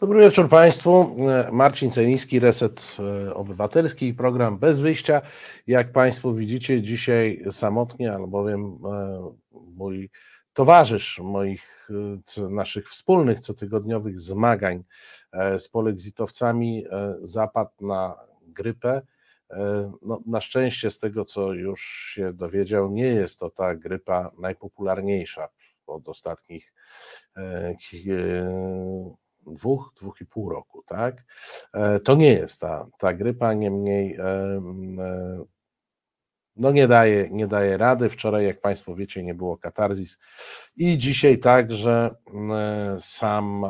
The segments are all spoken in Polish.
Dobry wieczór Państwu. Marcin Celiński, Reset e, Obywatelski, program Bez Wyjścia. Jak Państwo widzicie, dzisiaj samotnie, albowiem e, mój towarzysz moich, e, naszych wspólnych cotygodniowych zmagań z polexitowcami zapadł na grypę. No, na szczęście, z tego co już się dowiedział, nie jest to ta grypa najpopularniejsza od ostatnich dwóch, dwóch i pół roku, tak? E, to nie jest ta, ta grypa, niemniej e, e, no nie daje, nie daje rady. Wczoraj, jak Państwo wiecie, nie było katarzis i dzisiaj także sam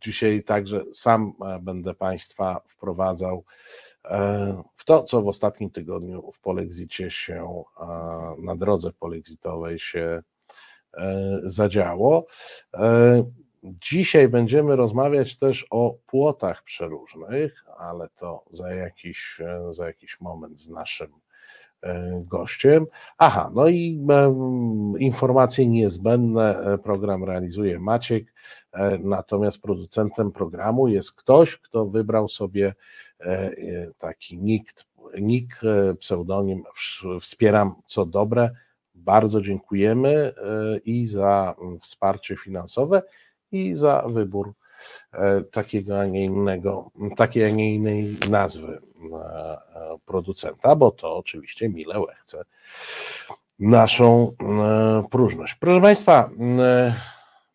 dzisiaj także sam będę Państwa wprowadzał w to, co w ostatnim tygodniu w polexicie się, na drodze polexitowej się E, zadziało. E, dzisiaj będziemy rozmawiać też o płotach przeróżnych, ale to za jakiś, e, za jakiś moment z naszym gościem. Aha, no i informacje niezbędne program realizuje Maciek, natomiast producentem programu jest ktoś, kto wybrał sobie taki nick, nick pseudonim Wspieram co dobre, bardzo dziękujemy e, i za wsparcie finansowe, i za wybór e, takiego, a nie innego, takiej, a nie innej nazwy e, producenta, bo to oczywiście mile łechce naszą próżność. Proszę Państwa,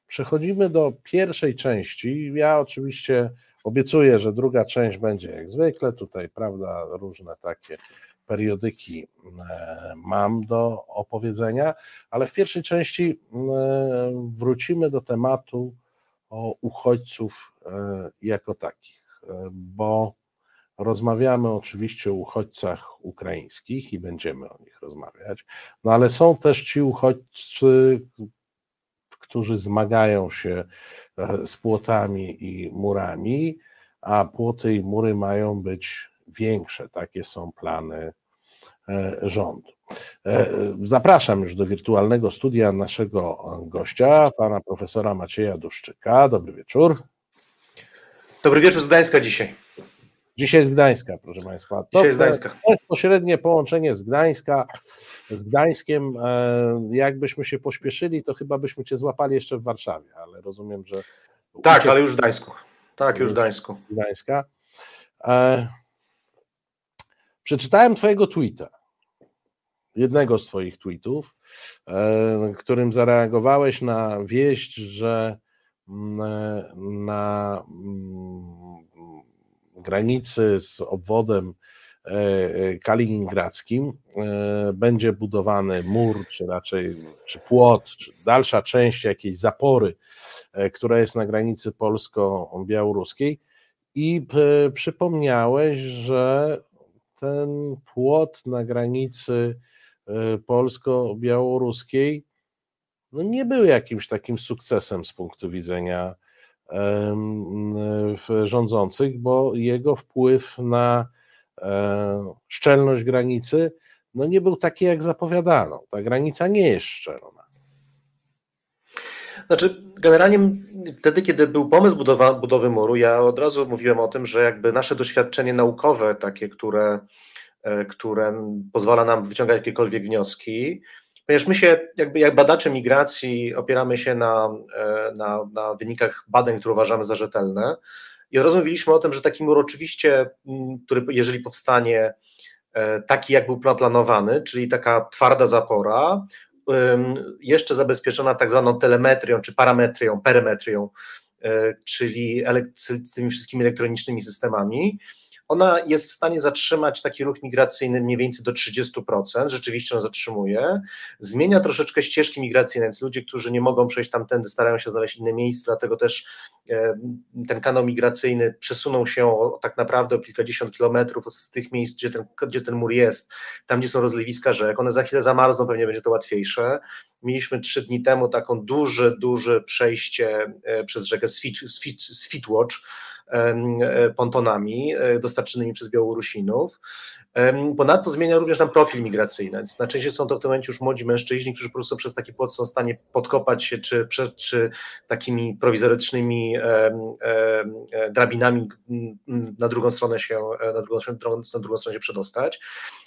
przechodzimy do pierwszej części. Ja oczywiście obiecuję, że druga część będzie jak zwykle. Tutaj, prawda, różne takie periodyki e, mam do opowiedzenia, ale w pierwszej części e, wrócimy do tematu o uchodźców e, jako takich, bo rozmawiamy oczywiście o uchodźcach ukraińskich i będziemy o nich rozmawiać, no ale są też ci uchodźcy, którzy zmagają się z płotami i murami, a płoty i mury mają być większe. Takie są plany e, rządu. E, zapraszam już do wirtualnego studia naszego gościa, pana profesora Macieja Duszczyka. Dobry wieczór. Dobry wieczór z Gdańska dzisiaj. Dzisiaj z Gdańska, proszę Państwa. To dzisiaj z Gdańska. Bezpośrednie połączenie z Gdańska, z Gdańskiem. E, jakbyśmy się pośpieszyli, to chyba byśmy Cię złapali jeszcze w Warszawie, ale rozumiem, że. Tak, ale już w Gdańsku. Tak, już w Gdańsku. Gdańska. Przeczytałem Twojego tweeta, jednego z Twoich tweetów, e, którym zareagowałeś na wieść, że mm, na mm, granicy z obwodem e, e, kaliningradzkim będzie budowany mur, czy raczej czy płot, czy dalsza część jakiejś zapory, która jest na granicy polsko-białoruskiej. I przypomniałeś, że ten płot na granicy e, polsko-białoruskiej no nie był jakimś takim sukcesem z punktu widzenia rządzących, bo jego wpływ na e, szczelność granicy no nie był taki, jak zapowiadano. Ta granica nie jest szczelna. Znaczy, generalnie wtedy, kiedy był pomysł budowa, budowy muru, ja od razu mówiłem o tym, że jakby nasze doświadczenie naukowe, takie, które, e, które pozwala nam wyciągać jakiekolwiek wnioski, ponieważ my się, jakby jak badacze migracji, opieramy się na, e, na, na wynikach badań, które uważamy za rzetelne. I rozmawialiśmy o tym, że taki mur oczywiście, który jeżeli powstanie e, taki, jak był planowany, czyli taka twarda zapora, jeszcze zabezpieczona tak zwaną telemetrią, czy parametrią, perymetrią, e, czyli z tymi wszystkimi elektronicznymi systemami, ona jest w stanie zatrzymać taki ruch migracyjny mniej więcej do 30%, rzeczywiście on zatrzymuje, zmienia troszeczkę ścieżki migracyjne, więc ludzie, którzy nie mogą przejść tamtędy, starają się znaleźć inne miejsce, dlatego też e, ten kanał migracyjny przesunął się o, tak naprawdę o kilkadziesiąt kilometrów z tych miejsc, gdzie ten, gdzie ten mur jest, tam gdzie są rozlewiska rzek, one za chwilę zamarzną, pewnie będzie to łatwiejsze. Mieliśmy trzy dni temu taką duże, duże przejście e, przez rzekę Switwatch, pontonami e, dostarczonymi przez Białorusinów. Ponadto zmienia również nam profil migracyjny, więc są to w tym momencie już młodzi mężczyźni, którzy po prostu przez taki płot są w stanie podkopać się, czy, czy takimi prowizorycznymi drabinami na drugą stronę się, na drugą, na drugą stronę się przedostać.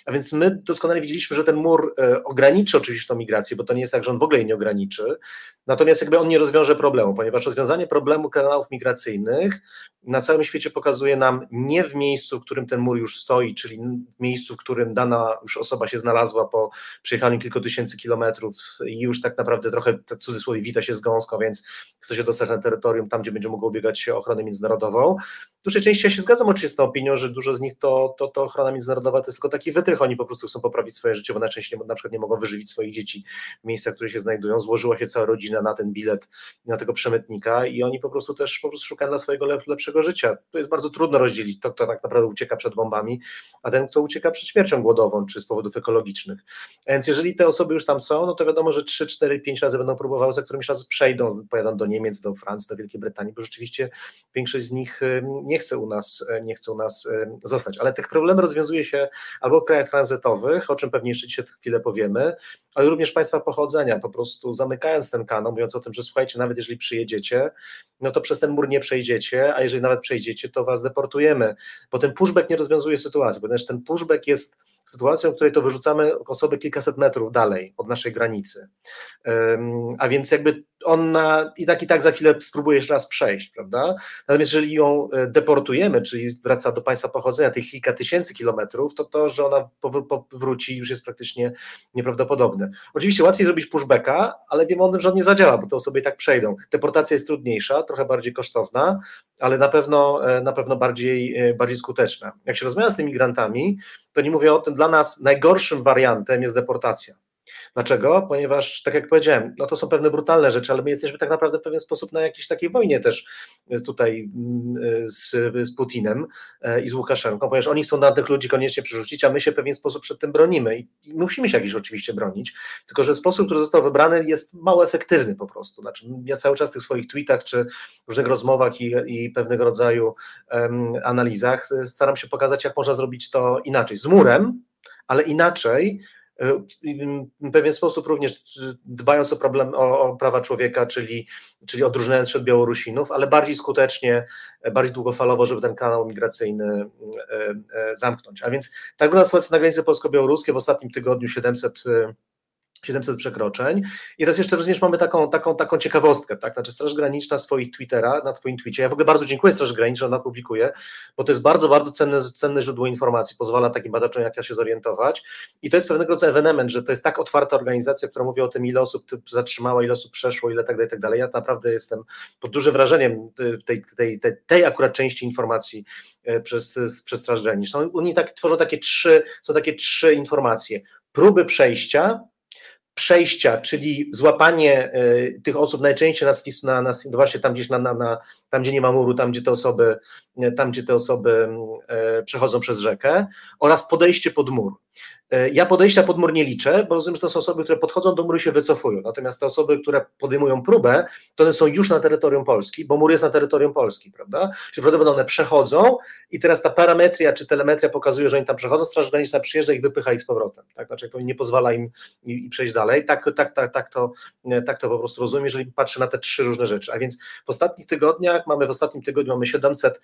A więc my doskonale widzieliśmy, że ten mur e, ograniczy oczywiście tą migrację, bo to nie jest tak, że on w ogóle jej nie ograniczy, natomiast jakby on nie rozwiąże problemu, ponieważ rozwiązanie problemu kanałów migracyjnych na całym świecie pokazuje nam nie w miejscu, w którym ten mur już stoi, czyli miejscu, w którym dana już osoba się znalazła po przejechaniu kilku tysięcy kilometrów i już tak naprawdę trochę, w cudzysłowie, wita się z gąską, więc chce się dostać na terytorium tam, gdzie będzie mógł ubiegać się o ochronę międzynarodową. W dużej części ja się zgadzam oczywiście z tą opinią, że dużo z nich to, to, to ochrona międzynarodowa to jest tylko taki wytrych, oni po prostu chcą poprawić swoje życie, bo najczęściej na przykład nie mogą wyżywić swoich dzieci w miejscach, w których się znajdują. Złożyła się cała rodzina na ten bilet, na tego przemytnika i oni po prostu też po prostu szukają dla swojego lepszego życia. To jest bardzo trudno rozdzielić to, kto tak naprawdę ucieka przed bombami, a ten, kto ucieka przed śmiercią głodową czy z powodów ekologicznych. Więc jeżeli te osoby już tam są, no to wiadomo, że 3, 4, 5 razy będą próbowały, za którymś razem przejdą, pojadą do Niemiec, do Francji, do Wielkiej Brytanii, bo rzeczywiście większość z nich nie chce u nas, nie chce u nas zostać. Ale tych problemów rozwiązuje się albo w krajach tranzytowych, o czym pewnie jeszcze dzisiaj chwilę powiemy, ale również państwa pochodzenia, po prostu zamykając ten kanał, mówiąc o tym, że słuchajcie, nawet jeżeli przyjedziecie, no to przez ten mur nie przejdziecie, a jeżeli nawet przejdziecie, to was deportujemy, bo ten pushback nie rozwiązuje sytuacji, ponieważ ten pushback jest sytuacją, w której to wyrzucamy osoby kilkaset metrów dalej od naszej granicy. A więc jakby on na, i tak i tak za chwilę spróbujesz raz przejść, prawda? Natomiast jeżeli ją e, deportujemy, czyli wraca do państwa pochodzenia tych kilka tysięcy kilometrów, to to, że ona powróci już jest praktycznie nieprawdopodobne. Oczywiście łatwiej zrobić pushbacka, ale wiemy o tym, że on nie zadziała, bo te osoby i tak przejdą. Deportacja jest trudniejsza, trochę bardziej kosztowna, ale na pewno, e, na pewno bardziej, e, bardziej skuteczna. Jak się rozmawia z tymi migrantami, to nie mówię o tym, dla nas najgorszym wariantem jest deportacja. Dlaczego? Ponieważ, tak jak powiedziałem, no to są pewne brutalne rzeczy, ale my jesteśmy tak naprawdę w pewien sposób na jakiejś takiej wojnie też tutaj mm, z, z Putinem e, i z Łukaszenką, ponieważ oni chcą na tych ludzi koniecznie przerzucić, a my się w pewien sposób przed tym bronimy i, i musimy się jakiś oczywiście bronić, tylko że sposób, który został wybrany jest mało efektywny po prostu. Znaczy, ja cały czas w tych swoich tweetach czy różnych rozmowach i, i pewnego rodzaju um, analizach staram się pokazać, jak można zrobić to inaczej. Z murem, ale inaczej, w pewien sposób również dbając o, problem, o, o, prawa człowieka, czyli, czyli odróżniając się od Białorusinów, ale bardziej skutecznie, bardziej długofalowo, żeby ten kanał migracyjny e, e, zamknąć. A więc wygląda sytuacja na granicy polsko-białoruskiej. W ostatnim tygodniu 700 700 przekroczeń. I teraz jeszcze również mamy taką, taką, taką ciekawostkę, tak? Znaczy Straż Graniczna swoich Twittera, na Twoim Twitcie, ja w ogóle bardzo dziękuję Straży Granicznej, że ona publikuje, bo to jest bardzo, bardzo cenne, cenne źródło informacji, pozwala takim badaczom jak ja się zorientować i to jest pewnego rodzaju ewenement, że to jest tak otwarta organizacja, która mówi o tym, ile osób zatrzymała, ile osób przeszło, ile tak dalej, tak dalej. Ja naprawdę jestem pod dużym wrażeniem tej, tej, tej, tej akurat części informacji e, przez, przez Straż Graniczną. Oni tak, tworzą takie trzy, są takie trzy informacje. Próby przejścia, przejścia, czyli złapanie y, tych osób najczęściej na, na, na właśnie tam gdzieś na, na, na, tam, gdzie nie ma muru, tam gdzie te osoby, tam, gdzie te osoby y, przechodzą przez rzekę, oraz podejście pod mur. E, ja podejścia pod mur nie liczę, bo rozumiem, że to są osoby, które podchodzą do muru i się wycofują. Natomiast te osoby, które podejmują próbę, to one są już na terytorium Polski, bo mur jest na terytorium Polski, prawda? Czyli prawdopodobnie one przechodzą i teraz ta parametria czy telemetria pokazuje, że oni tam przechodzą, Straż Graniczna przyjeżdża i wypycha ich z powrotem. Tak? Znaczy nie pozwala im i, przejść dalej. Tak, tak, tak, tak, to, tak to po prostu rozumiem, jeżeli patrzę na te trzy różne rzeczy. A więc w ostatnich tygodniach mamy, w ostatnim tygodniu mamy 700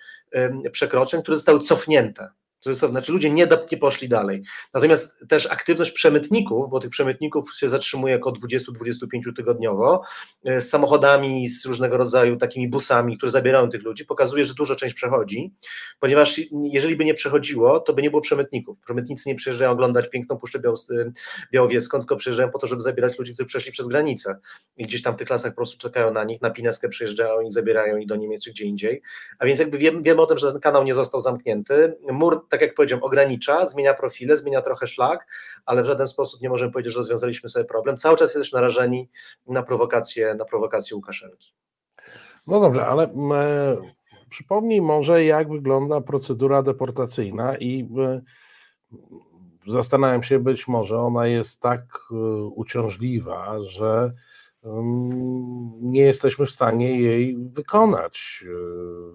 przekroczeń, które zostały cofnięte znaczy ludzie nie, nie poszli dalej. Natomiast też aktywność przemytników, bo tych przemytników się zatrzymuje około 20-25 tygodniowo, e, z samochodami, z różnego rodzaju takimi busami, które zabierają tych ludzi, pokazuje, że duża część przechodzi, ponieważ jeżeli by nie przechodziło, to by nie było przemytników. Przemytnicy nie przyjeżdżają oglądać piękną Puszczę Białowieską, tylko przyjeżdżają po to, żeby zabierać ludzi, którzy przeszli przez granicę i gdzieś tam w tych klasach po prostu czekają na nich, na Pineskę przyjeżdżają i zabierają ich do Niemiec czy gdzie indziej. A więc jakby wiemy, wiemy o tym, że ten kanał nie został zamknięty. Mur tak jak powiedziałem, ogranicza, zmienia profile, zmienia trochę szlak, ale w żaden sposób nie możemy powiedzieć, że rozwiązaliśmy sobie problem. Cały czas jesteśmy narażeni na prowokację, na prowokację Łukaszenki. No dobrze, ale e, przypomnij może, jak wygląda procedura deportacyjna i e, zastanawiam się, być może ona jest tak e, uciążliwa, że nie jesteśmy w stanie jej wykonać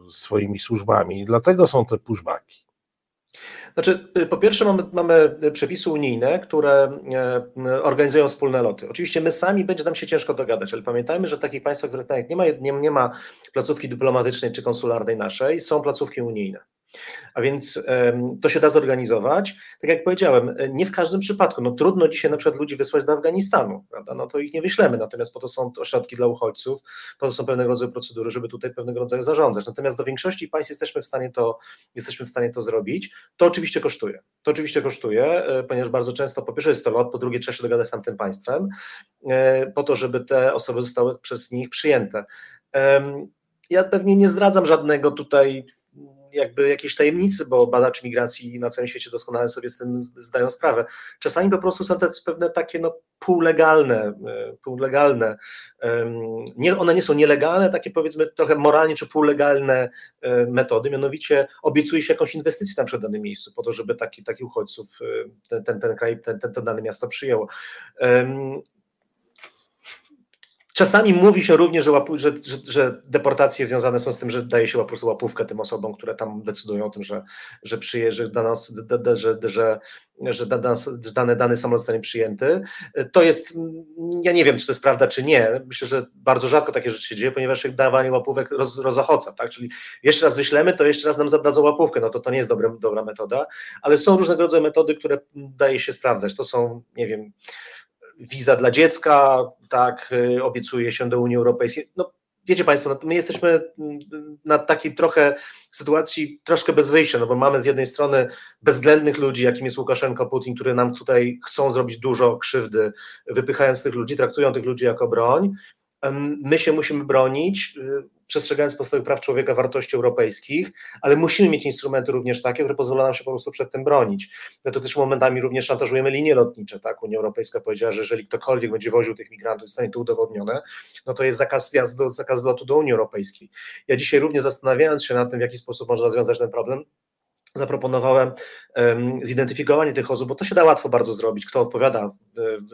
swoimi służbami. Dlatego są te pushbacki. Znaczy, y, po pierwsze mamy, mamy przepisy unijne, które e, organizują wspólne loty. Oczywiście my sami będzie nam się ciężko dogadać, ale pamiętajmy, że w takich państwach, w których nie ma, nie, nie ma placówki dyplomatycznej czy konsularnej naszej, są placówki unijne. A więc to się da zorganizować. Tak jak powiedziałem, e, nie w każdym przypadku. No, trudno dzisiaj na przykład ludzi wysłać do Afganistanu, prawda? No to ich nie wyślemy, natomiast po to są ośrodki dla uchodźców, po to są pewnego rodzaju procedury, żeby tutaj pewnego rodzaju zarządzać. Natomiast do większości państw jesteśmy w stanie to, jesteśmy w stanie to zrobić. To oczywiście kosztuje. To oczywiście kosztuje, e, ponieważ bardzo często po pierwsze jest to lot, po drugie trzeba się dogadać z tamtym państwem, e, po to, żeby te osoby zostały przez nich przyjęte. Ja pewnie nie zdradzam żadnego tutaj jakby jakiejś tajemnicy, bo badacze migracji na całym świecie doskonale sobie z tym zdają sprawę. Czasami po prostu są te pewne takie no, półlegalne, e, półlegalne, nie, one nie są nielegalne, takie powiedzmy trochę moralnie czy półlegalne e, metody, mianowicie obiecuje się jakąś inwestycję na przykład w danym miejscu, po to, żeby taki, takich uchodźców e, ten, ten, ten kraj, ten, ten, to dane miasto przyjęło. Czasami mówi się również, że, łapu, że, że, że, deportacje związane są z tym, że daje się po prostu łapówkę tym osobom, które tam decydują o tym, że, że przyjeżdża, że, dana, że, że, że, dana, dany, samolot zostanie przyjęty. To jest, ja nie wiem, czy to jest prawda, czy nie. Myślę, że bardzo rzadko takie rzeczy się dzieje, ponieważ dawanie łapówek roz, rozochoca, tak? Czyli jeszcze raz wyślemy, to jeszcze raz nam zadadzą łapówkę, no to to nie jest dobra, dobra metoda, ale są różnego rodzaju metody, które daje się sprawdzać. To są, nie wiem, wiza dla dziecka, tak, y, obiecuje się do Unii Europejskiej. No, wiecie Państwo, no, my jesteśmy mm, na takiej trochę sytuacji troszkę bez wyjścia, no bo mamy z jednej strony bezwzględnych ludzi, jakim jest Łukaszenko, Putin, które nam tutaj chcą zrobić dużo krzywdy, wypychając tych ludzi, traktują tych ludzi jako broń. My się musimy bronić, y, przestrzegając podstawowych praw człowieka, wartości europejskich, ale musimy mieć instrumenty również takie, które pozwolą nam się po prostu przed tym bronić. My to też momentami również szantażujemy linie lotnicze, tak? Unia Europejska powiedziała, że jeżeli ktokolwiek będzie woził tych migrantów, zostanie to udowodnione, no to jest zakaz wjazdu, zakaz wlotu do Unii Europejskiej. Ja dzisiaj również zastanawiając się nad tym, w jaki sposób można rozwiązać ten problem, zaproponowałem zidentyfikowanie tych osób, bo to się da łatwo bardzo zrobić, kto odpowiada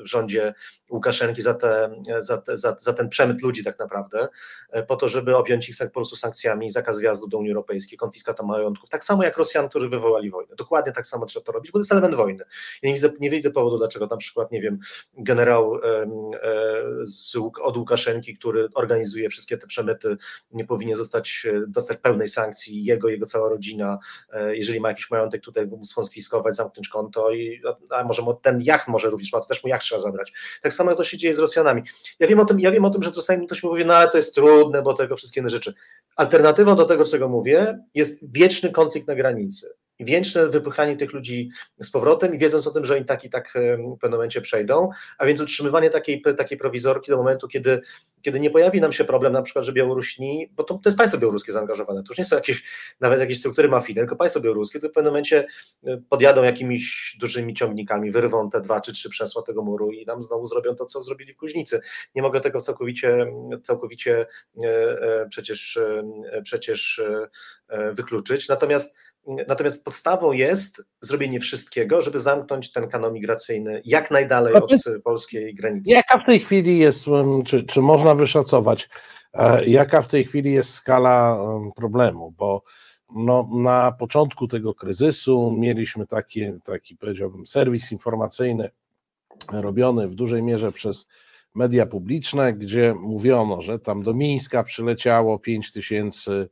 w rządzie Łukaszenki za, te, za, te, za, za, ten przemyt ludzi tak naprawdę, e, po to, żeby objąć ich po prostu sankcjami, zakaz wjazdu do Unii Europejskiej, konfiskata majątków, tak samo jak Rosjan, którzy wywołali wojnę. Dokładnie tak samo trzeba to robić, bo to jest element wojny. Ja nie widzę, nie widzę powodu, dlaczego na przykład, nie wiem, generał e, z, od Łukaszenki, który organizuje wszystkie te przemyty, nie powinien zostać, e, dostać pełnej sankcji, jego, jego cała rodzina, jeżeli ma jakiś majątek tutaj, mu skonfiskować, zamknąć konto i a może ten jacht może również ma, to też mu jacht trzeba zabrać. Tak samo to się dzieje z Rosjanami. Ja wiem o tym, ja wiem o tym, że czasami ktoś mi powie, no ale to jest trudne, bo tego wszystkie inne rzeczy. Alternatywą do tego, czego mówię, jest wieczny konflikt na granicy wieczne wypychanie tych ludzi z powrotem i wiedząc o tym, że oni tak i tak w pewnym momencie przejdą, a więc utrzymywanie takiej, takiej prowizorki do momentu, kiedy, kiedy nie pojawi nam się problem na przykład, że Białorusini, bo to, to jest państwo białoruskie zaangażowane, to już nie są jakieś nawet jakieś struktury mafijne, tylko państwo białoruskie, to w pewnym momencie e, podjadą jakimiś dużymi ciągnikami, wyrwą te dwa czy trzy przesła tego muru i nam znowu zrobią to, co zrobili w Kuźnicy. Nie mogę tego całkowicie, całkowicie e, e, przecież, przecież wykluczyć, natomiast Natomiast podstawą jest zrobienie wszystkiego, żeby zamknąć ten kanał migracyjny jak najdalej od polskiej granicy. Jaka w tej chwili jest, czy, czy można wyszacować, e, jaka w tej chwili jest skala problemu? Bo no, na początku tego kryzysu mieliśmy taki, taki, powiedziałbym, serwis informacyjny robiony w dużej mierze przez media publiczne, gdzie mówiono, że tam do Mińska przyleciało 5 tysięcy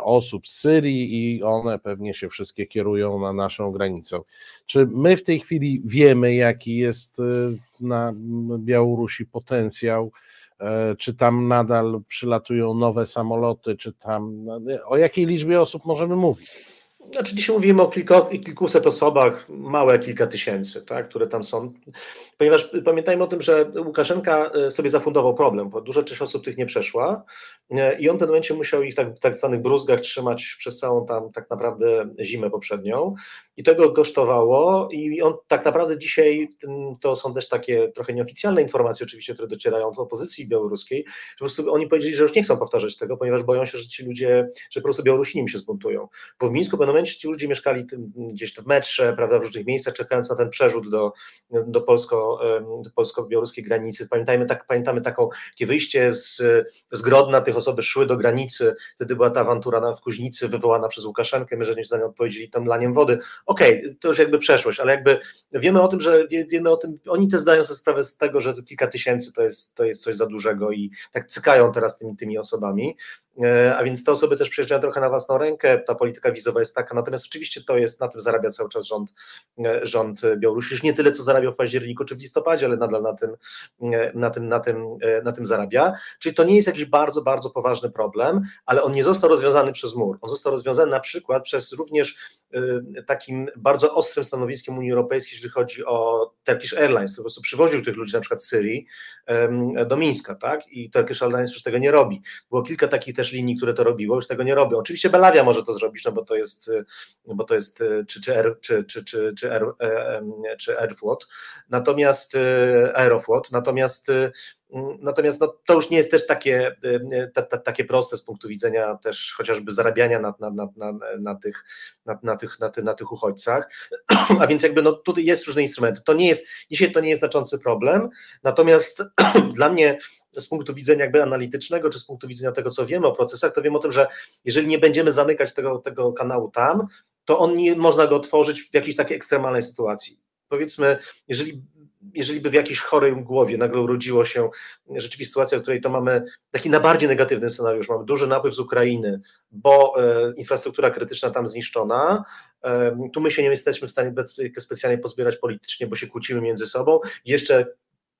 osób z Syrii i one pewnie się wszystkie kierują na naszą granicę. Czy my w tej chwili wiemy, jaki jest e, na Białorusi potencjał? E, czy tam nadal przylatują nowe samoloty, czy tam o jakiej liczbie osób możemy mówić? Znaczy dzisiaj mówimy o kilku, kilkuset osobach, małe kilka tysięcy, tak, które tam są, ponieważ pamiętajmy o tym, że Łukaszenka e, sobie zafundował problem, bo duża część osób tych nie przeszła e, i on w pewnym momencie musiał ich w tak, tak zwanych bruzgach trzymać przez całą tam tak naprawdę zimę poprzednią. I tego kosztowało i on tak naprawdę dzisiaj, to są też takie trochę nieoficjalne informacje oczywiście, które docierają do opozycji białoruskiej, że po prostu oni powiedzieli, że już nie chcą powtarzać tego, ponieważ boją się, że ci ludzie, że po prostu Białorusini się zbuntują, bo w Mińsku w pewnym momencie ci ludzie mieszkali gdzieś w metrze, prawda, w różnych miejscach, czekając na ten przerzut do, do, polsko, do polsko-białoruskiej granicy. Pamiętajmy, tak, pamiętamy taką, takie wyjście z, z Grodna, tych osoby szły do granicy, wtedy była ta awantura na, w Kuźnicy wywołana przez Łukaszenkę, my żeśmy za nią odpowiedzieli tam laniem wody, okej, okay, to już jakby przeszłość, ale jakby wiemy o tym, że wiemy o tym, oni też zdają sobie sprawę z tego, że kilka tysięcy to jest, to jest coś za dużego i tak cykają teraz tymi, tymi osobami, a więc te osoby też przyjeżdżają trochę na własną rękę, ta polityka wizowa jest taka, natomiast oczywiście to jest, na tym zarabia cały czas rząd, e, rząd Białorusi, już nie tyle co zarabiał w październiku czy w listopadzie, ale nadal na tym, e, na tym, na tym, na tym zarabia, czyli to nie jest jakiś bardzo, bardzo poważny problem, ale on nie został rozwiązany przez mur, on został rozwiązany na przykład przez również takim bardzo ostrym stanowiskiem Unii Europejskiej, jeżeli chodzi o Turkish Airlines, który po prostu przywoził tych ludzi na przykład z Syrii do Mińska, tak, i Turkish Airlines już tego nie robi. Było kilka takich też linii, które to robiło, już tego nie robią. Oczywiście Belavia może to zrobić, no bo to jest, bo to jest czy, czy, Air, czy, czy, czy, czy, Air, czy Airflot, natomiast Aeroflot, natomiast Natomiast no, to już nie jest też takie, takie proste z punktu widzenia też chociażby zarabiania na, na, na, na, na, tych, na, tych, na, ty, na tych uchodźcach. A więc jakby no, tutaj jest różne instrumenty. To nie jest, dzisiaj to nie jest znaczący problem, natomiast dla mnie z punktu widzenia jakby analitycznego, czy z punktu widzenia tego, co wiemy o procesach, to wiem o tym, że jeżeli nie będziemy zamykać tego, tego kanału tam, to on nie można go otworzyć w jakiejś takiej ekstremalnej sytuacji. Powiedzmy, jeżeli jeżeli by w jakiejś chorej głowie nagle urodziło się rzeczywiście sytuacja, w której to mamy taki na bardziej negatywny scenariusz, mamy duży napływ z Ukrainy, bo e, infrastruktura krytyczna tam zniszczona, e, tu my się nie jesteśmy w stanie specjalnie pozbierać politycznie, bo się kłócimy między sobą, jeszcze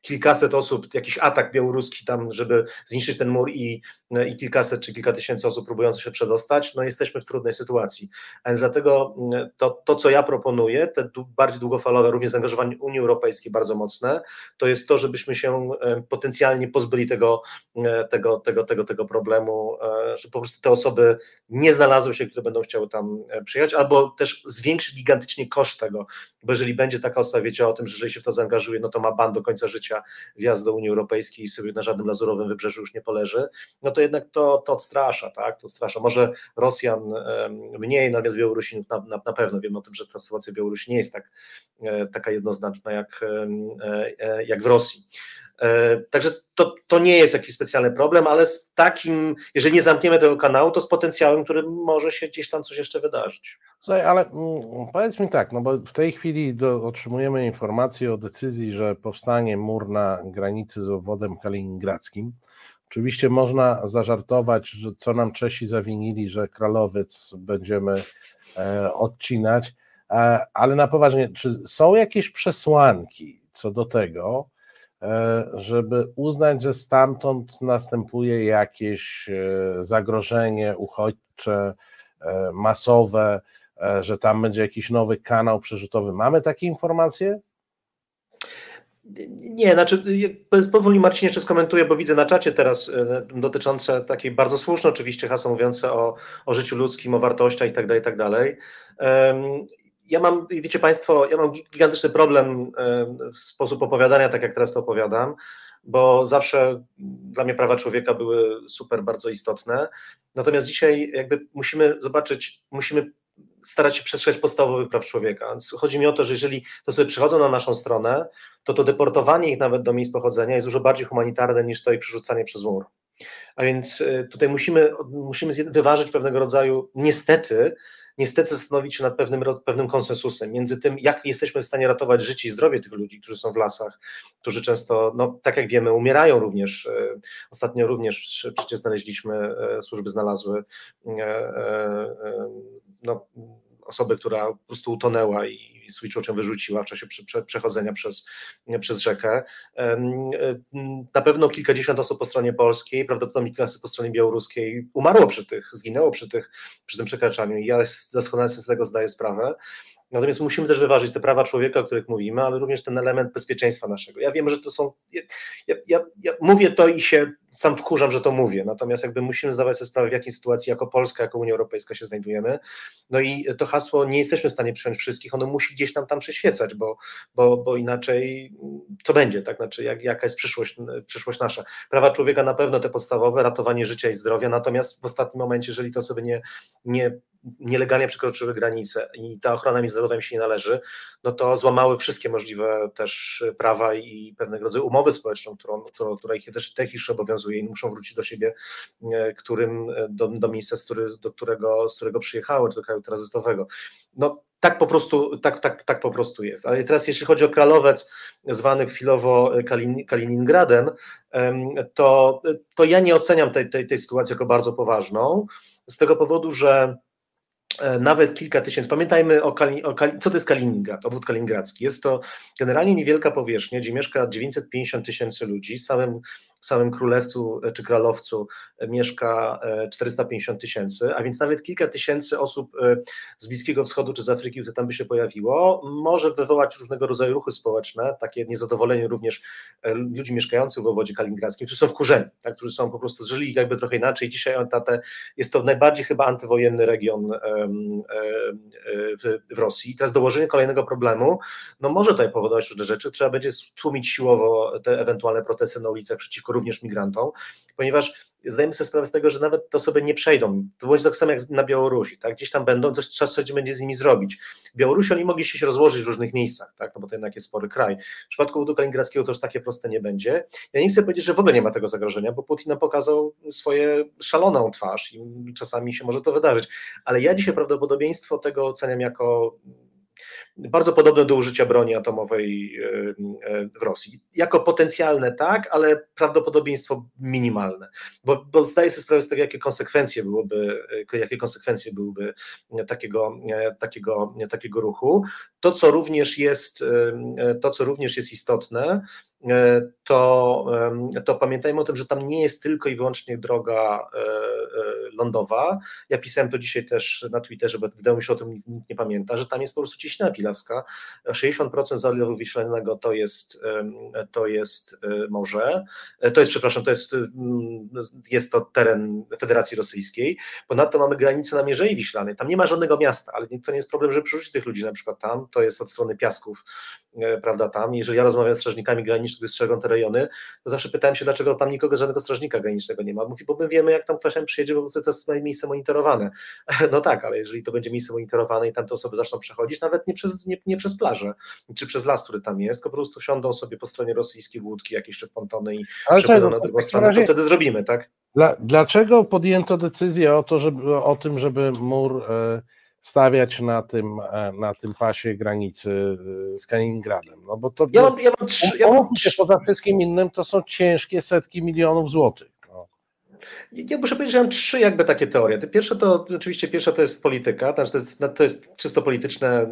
kilkaset osób, jakiś atak białoruski tam, żeby zniszczyć ten mur i, i kilkaset czy kilka tysięcy osób próbujących się przedostać, no jesteśmy w trudnej sytuacji. A więc dlatego mm, to, to co ja proponuję, te bardziej długofalowe, również zaangażowanie Unii Europejskiej bardzo mocne, to jest to, żebyśmy się e, potencjalnie pozbyli tego, e, tego, tego, tego, tego problemu, e, że po prostu te osoby nie znalazły się, które będą chciały tam przyjechać, albo też zwiększyć gigantycznie koszt tego, bo jeżeli będzie taka osoba, wiecie o tym, że jeżeli się w to zaangażuje, no to ma ban do końca życia, wjazd do Unii Europejskiej i sobie na żadnym lazurowym wybrzeżu już nie poleży, no to jednak to, to odstrasza, tak, to odstrasza. Może Rosjan mniej, natomiast Białorusinów na, na, na pewno. Wiemy o tym, że ta sytuacja Białorusi nie jest tak, e, taka jednoznaczna jak, e, e, jak w Rosji. Także to, to nie jest jakiś specjalny problem, ale z takim, jeżeli nie zamkniemy tego kanału, to z potencjałem, który może się gdzieś tam coś jeszcze wydarzyć. Słuchaj, ale mm, powiedz mi tak, no bo w tej chwili do, otrzymujemy informację o decyzji, że powstanie mur na granicy z obwodem kaliningradzkim. Oczywiście można zażartować, że co nam Czesi zawinili, że Kralowiec będziemy e, odcinać, e, ale na poważnie, czy są jakieś przesłanki co do tego, E, żeby uznać, że stamtąd następuje jakieś e, zagrożenie uchodźcze, e, masowe, że tam będzie jakiś nowy kanał przerzutowy. Mamy takie informacje? Nie, znaczy powoli Marcin jeszcze skomentuję, bo widzę na czacie teraz dotyczące takiej bardzo słuszne oczywiście hasło mówiące o, o życiu ludzkim, o wartościach i tak ja mam, wiecie Państwo, ja mam gigantyczny problem w sposób opowiadania, tak jak teraz to opowiadam, bo zawsze dla mnie prawa człowieka były super bardzo istotne. Natomiast dzisiaj jakby musimy zobaczyć, musimy starać się przestrzegać podstawowych praw człowieka. Chodzi mi o to, że jeżeli to sobie przychodzą na naszą stronę, to to deportowanie ich nawet do miejsc pochodzenia jest dużo bardziej humanitarne niż to ich przerzucanie przez mur. A więc y, tutaj musimy, musimy wyważyć pewnego rodzaju, niestety, niestety zastanowić się nad pewnym, pewnym konsensusem między tym, jak jesteśmy w stanie ratować życie i zdrowie tych ludzi, którzy są w lasach, którzy często, no, tak jak wiemy, umierają również. E, ostatnio również przecież znaleźliśmy, e, służby znalazły e, no, osobę, która po prostu utonęła i Switch ją wyrzuciła w czasie przechodzenia przez, przez rzekę. Na pewno kilkadziesiąt osób po stronie polskiej, prawdopodobnie kilkaset po stronie białoruskiej umarło przy tych, zginęło przy, tych, przy tym przekraczaniu i ja doskonale sobie z tego zdaję sprawę. Natomiast musimy też wyważyć te prawa człowieka, o których mówimy, ale również ten element bezpieczeństwa naszego. Ja wiem, że to są. Ja, ja, ja, mówię to i się sam wkurzam, że to mówię. Natomiast jakby musimy zdawać sobie sprawę, w jakiej sytuacji jako Polska, jako Unia Europejska się znajdujemy. No i to hasło nie jesteśmy w stanie przyjąć wszystkich, ono musi gdzieś tam tam przyświecać, bo, bo, bo inaczej co będzie, tak? Znaczy, jak, jaka jest przyszłość, przyszłość nasza. Prawa człowieka na pewno te podstawowe, ratowanie życia i zdrowia, natomiast w ostatnim momencie, jeżeli to osoby nie, nie nielegalnie przekroczyły granice i ta ochrona międzynarodowa im się nie należy, no to złamały wszystkie możliwe też prawa i pewnego rodzaju umowę społeczną, którą, którą, która ich też, też obowiązuje i muszą wrócić do siebie, e, którym, e, do, do miejsca, z, który, do którego, z którego przyjechały, czy do kraju tranzytowego. No tak po prostu, tak, tak, tak po prostu jest. Ale teraz jeśli chodzi o Kralowiec, zwany chwilowo Kalin, Kaliningradem, to, to ja nie oceniam tej, tej, tej sytuacji jako bardzo poważną, z tego powodu, że E, nawet kilka tysięcy. Pamiętajmy o, Kali, o Kali, co to jest Kaliningrad, obwód kaliningradzki. Jest to generalnie niewielka powierzchnia, gdzie mieszka 950 tysięcy ludzi. Samym w samym Królewcu e, czy Kralowcu e, mieszka 450 e, tysięcy, a więc nawet kilka tysięcy osób z Bliskiego Wschodu czy z Afryki, które tam by się pojawiło, może wywołać różnego rodzaju ruchy społeczne, takie niezadowolenie również ludzi mieszkających w obwodzie kaliningradzkim, którzy są wkurzeni, tak, którzy są po prostu żyli jakby trochę inaczej. Dzisiaj jest to najbardziej chyba antywojenny region w, Rosji. Teraz dołożenie kolejnego problemu, no może tutaj powodować różne rzeczy, trzeba będzie tłumić siłowo te ewentualne protesty na ulicach przeciwko również migrantom, ponieważ zdajemy sobie sprawę z tego, że nawet te osoby nie przejdą. To będzie tak samo jak na Białorusi, tak? Gdzieś tam będą, coś trzeba coś będzie z nimi zrobić. Białorusi oni mogli się rozłożyć w różnych miejscach, tak? No bo to jednak jest spory kraj. W przypadku budu kaliningradzkiego to już takie proste nie będzie. Ja nie chcę powiedzieć, że w ogóle nie ma tego zagrożenia, bo Putin pokazał swoje szaloną twarz i czasami się może to wydarzyć, ale ja dzisiaj prawdopodobieństwo tego oceniam jako bardzo podobne do użycia broni atomowej e, e, w Rosji. Jako potencjalne tak, ale prawdopodobieństwo minimalne, bo, bo zdaję sobie sprawę z tego, jakie konsekwencje byłyby, e, jakie konsekwencje byłyby takiego, takiego, takiego ruchu. To, co również jest, to, co również jest istotne, to, to pamiętajmy o tym, że tam nie jest tylko i wyłącznie droga e, e, lądowa. Ja pisałem to dzisiaj też na Twitterze, bo wydało mi się o tym nikt nie pamięta, że tam jest po prostu ciśnina pilawska. 60% Zalewu Wiślanego to jest, to jest morze, to jest, przepraszam, to jest, jest to teren Federacji Rosyjskiej. Ponadto mamy granicę na Mierzei Wiślanej. Tam nie ma żadnego miasta, ale to nie jest problem, żeby przerzucić tych ludzi na przykład tam. To jest od strony Piasków, prawda, tam. Jeżeli ja rozmawiam z strażnikami granicznymi, granicznych, strzegą te rejony, to zawsze pytałem się, dlaczego tam nikogo, żadnego strażnika granicznego nie ma. Mówi, bo my wiemy, jak tam ktoś tam przyjedzie, bo to jest miejsce monitorowane. No tak, ale jeżeli to będzie miejsce monitorowane i tam te osoby zaczną przechodzić, nawet nie przez, nie, nie przez plażę, czy przez las, który tam jest, po prostu wsiądą sobie po stronie rosyjskiej łódki, jakieś czy pontony i przepłyną na drugą stronę. Co wtedy zrobimy, tak? Dla, dlaczego podjęto decyzję o, to, żeby, o tym, żeby mur... E, stawiać na tym, e, na tym pasie granicy e, z Kaliningradem. No bo to, ja mam, ja mam trzy, ja mam trzy. poza wszystkim innym, to są ciężkie setki milionów złotych. Ja muszę powiedzieć, że mam trzy jakby takie teorie. Pierwsze to oczywiście pierwsza to jest polityka, to jest, to jest czysto polityczne e,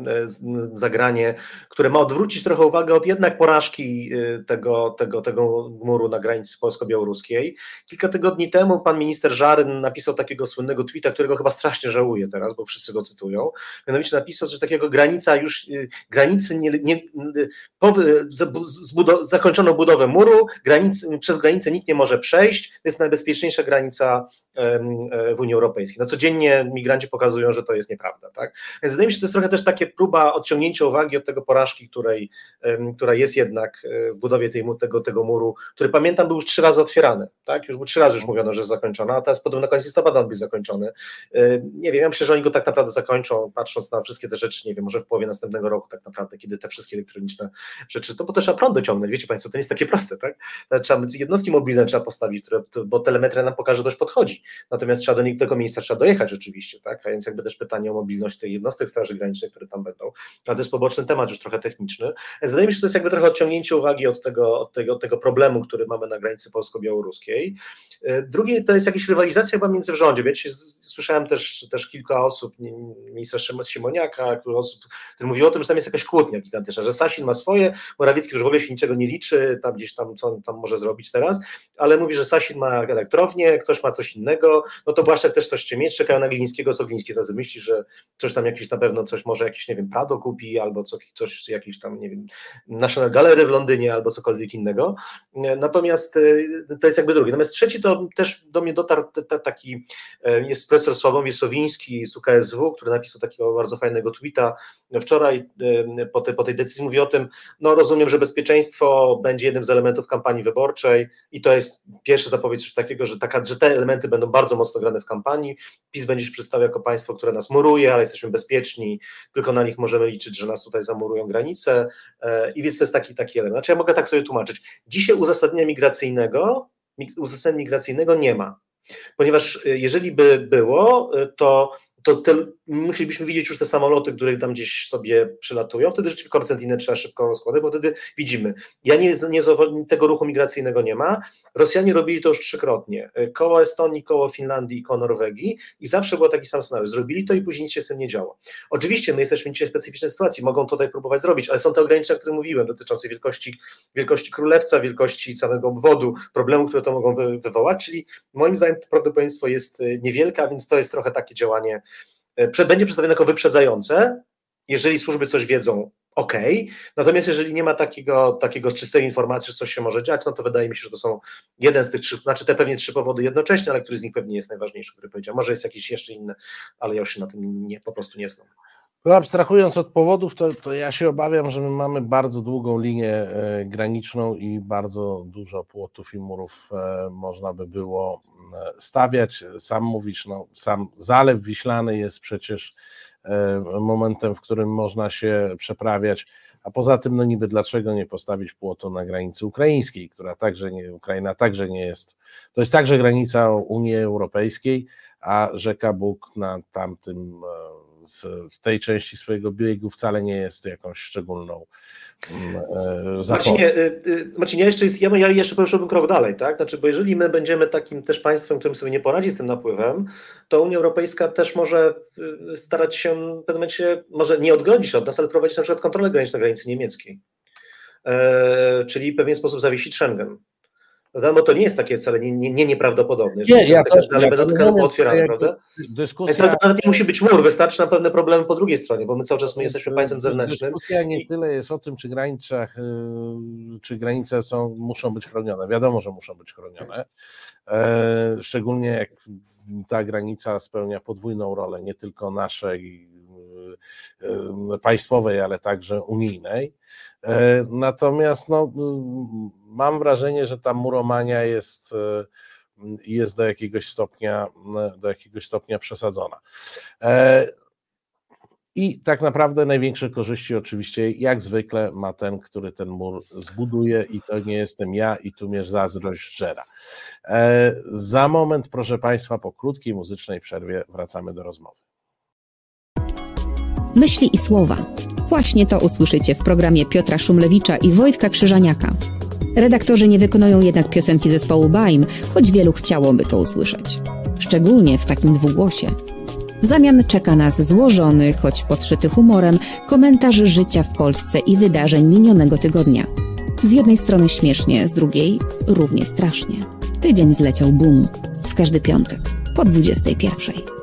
zagranie, które ma odwrócić trochę uwagę od jednak porażki e, tego, tego, tego muru na granicy polsko-białoruskiej. Kilka tygodni temu pan minister Żaryn napisał takiego słynnego tweeta, którego chyba strasznie żałuję teraz, bo wszyscy go cytują. Mianowicie napisał, że takiego granica już, e, granicy nie, nie po, zakończono budowę muru, granicy, przez granicę nikt nie może przejść, to jest najbezpieczniejsza granica e, w Unii Europejskiej. No codziennie migranci pokazują, że to jest nieprawda. Tak? Więc wydaje mi się, że to jest trochę też takie próba odciągnięcia uwagi od tego porażki, której, która jest jednak e, w budowie tej, tego, tego muru, który pamiętam był już trzy razy otwierany. Tak? Już był trzy razy już mówiono, że jest zakończony, a teraz podobno na koniec listopada on być zakończony. Nie wiem, ja myślę, że oni go tak naprawdę zakończą, patrząc na wszystkie te rzeczy, nie wiem, może w połowie następnego roku tak naprawdę, kiedy te wszystkie elektroniczne rzeczy, to bo też trzeba prąd dociągnąć, wiecie Państwo, to nie jest takie proste, tak? Trzeba jednostki mobilne trzeba postawić, które, bo telemetria nam pokaże, że dość podchodzi. Natomiast trzeba do tego miejsca trzeba dojechać oczywiście, tak? A więc jakby też pytanie o mobilność tych jednostek Straży Granicznej, które tam będą. Ale to jest poboczny temat, już trochę techniczny. Więc wydaje mi się, że to jest jakby trochę odciągnięcie uwagi od tego, od tego, od tego problemu, który mamy na granicy polsko-białoruskiej. E, drugie to jest jakaś rywalizacja chyba między w rządzie. Wiecie, słyszałem też, też kilka osób, ministra Simoniaka, który, osób, który mówił o tym, że tam jest jakaś kłótnia gigantyczna, że Sasin ma swoje, Morawiecki już w ogóle się niczego nie liczy, tam gdzieś tam, co on tam może zrobić teraz, ale mówi, że Sasin ma elektrownię, ktoś ma coś innego, no to Błaszczak też coś chce mieć, czekają na Glińskiego, co Gliński myśli, że coś tam jakiś na pewno coś, może jakiś, nie wiem, Prado kupi, albo coś, coś jakiś tam, nie wiem, National Gallery w Londynie, albo cokolwiek innego, natomiast e, to jest jakby drugi, natomiast trzeci to też do mnie dotarł taki, e, jest profesor Sławomir Sowiński z UKSW, który napisał takiego bardzo fajnego tweeta wczoraj e, po, te, po tej decyzji, mówi o tym, no rozumiem, że bezpieczeństwo będzie jednym z elementów kampanii wyborczej i to jest pierwsza zapowiedź takiego, że, taka, że te elementy będą bardzo mocno grane w kampanii. PiS będzie się przedstawiał jako państwo, które nas muruje, ale jesteśmy bezpieczni, tylko na nich możemy liczyć, że nas tutaj zamurują granice e, i więc to jest taki, taki element. Znaczy ja mogę tak sobie tłumaczyć. Dzisiaj uzasadnienia migracyjnego, uzasadnienia migracyjnego nie ma. Ponieważ e, jeżeli by było, e, to to musielibyśmy widzieć już te samoloty, które tam gdzieś sobie przylatują, wtedy rzeczywiście koncentrinę trzeba szybko rozkładać, bo wtedy widzimy. Ja nie, nie tego ruchu migracyjnego nie ma. Rosjanie robili to już trzykrotnie. Koło Estonii, koło Finlandii i koło Norwegii i zawsze był taki sam scenariusz. Zrobili to i później nic się z tym nie działo. Oczywiście my jesteśmy dzisiaj w specyficznej sytuacji, mogą tutaj próbować zrobić, ale są te ograniczenia, o których mówiłem, dotyczące wielkości, wielkości królewca, wielkości całego obwodu, problemu, które to mogą wy, wywołać, czyli moim zdaniem to prawdopodobieństwo jest e, niewielkie, a więc to jest trochę takie działanie będzie przedstawione jako wyprzedzające, jeżeli służby coś wiedzą, ok, natomiast jeżeli nie ma takiego, takiego czystej informacji, że coś się może dziać, no to wydaje mi się, że to są jeden z tych trzy, znaczy te pewnie trzy powody jednocześnie, ale który z nich pewnie jest najważniejszy, który powiedział. Może jest jakiś jeszcze inny, ale ja już się na tym nie, po prostu nie znam. No, abstrahując od powodów, to, to ja się obawiam, że my mamy bardzo długą linię e, graniczną i bardzo dużo płotów i murów e, można by było e, stawiać. Sam mówisz, no, sam Zalew Wiślany jest przecież momentem, w którym można się przeprawiać, a poza tym, no niby dlaczego nie postawić płotu na granicy ukraińskiej, która także nie, Ukraina także nie jest, to jest także granica Unii Europejskiej, a rzeka Bóg na tamtym z tej części swojego biegu wcale nie jest jakąś szczególną mm, e, Marcinie, e, e, Marcinie, jeszcze jest, ja, ja jeszcze poszedłbym krok dalej, tak? Znaczy, bo jeżeli my będziemy takim też państwem, którym sobie nie poradzi z tym napływem, to Unia Europejska też może starać się w pewnym momencie, może nie odgrodzić od nas, ale prowadzić na przykład kontrolę graniczną na granicy niemieckiej. E, czyli w pewien sposób zawiesić Schengen. No, to nie jest takie wcale nie, nie, nie nieprawdopodobne, że nie, ja to, ale ja będą tylko otwierane, prawda? Dyskusja... To nawet nie musi być mur, wystarczy na pewne problemy po drugiej stronie, bo my cały czas my jesteśmy państwem zewnętrznym. Dyskusja nie tyle jest o tym, czy granicach, y, czy granice są, muszą być chronione. Wiadomo, że muszą być chronione. E, szczególnie jak ta granica spełnia podwójną rolę, nie tylko naszej y, y, państwowej, ale także unijnej. E, natomiast no, mam wrażenie, że ta muromania jest, e, jest do jakiegoś stopnia, do jakiegoś stopnia przesadzona. E, I tak naprawdę największe korzyści oczywiście, jak zwykle, ma ten, który ten mur zbuduje, i to nie jestem ja, i tu mnie zazdrość żera. Za moment, proszę Państwa, po krótkiej muzycznej przerwie wracamy do rozmowy. Myśli i słowa. Właśnie to usłyszycie w programie Piotra Szumlewicza i Wojtka Krzyżaniaka. Redaktorzy nie wykonują jednak piosenki zespołu Baim, choć wielu chciałoby to usłyszeć. Szczególnie w takim dwugłosie. W zamian czeka nas złożony, choć podszyty humorem, komentarz życia w Polsce i wydarzeń minionego tygodnia. Z jednej strony śmiesznie, z drugiej równie strasznie. Tydzień zleciał boom. W każdy piątek po 21.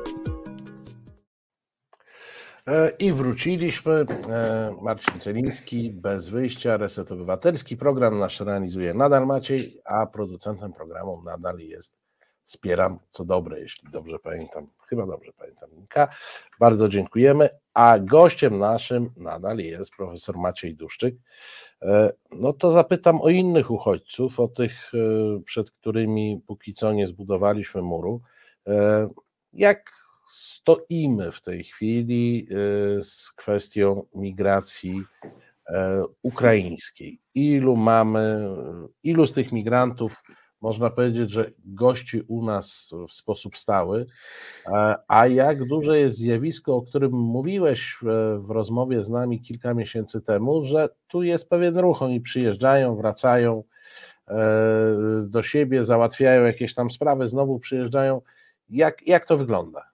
E, I wróciliśmy. E, Marcin Celiński, bez wyjścia, Reset Obywatelski. Program nasz realizuje nadal Maciej, a producentem programu nadal jest Wspieram, co dobre, jeśli dobrze pamiętam. Chyba dobrze pamiętam. Bardzo dziękujemy. A gościem naszym nadal jest profesor Maciej Duszczyk. E, no to zapytam o innych uchodźców, o tych, przed którymi póki co nie zbudowaliśmy muru. Jak stoimy w tej chwili y, z kwestią migracji e, ukraińskiej. Ilu mamy, ilu z tych migrantów można powiedzieć, że gości u nas w sposób stały, a jak duże jest zjawisko, o którym mówiłeś w rozmowie z nami kilka miesięcy temu, że tu jest pewien ruch, oni przyjeżdżają, wracają e, do siebie, załatwiają jakieś tam sprawy, znowu przyjeżdżają. Jak, jak to wygląda?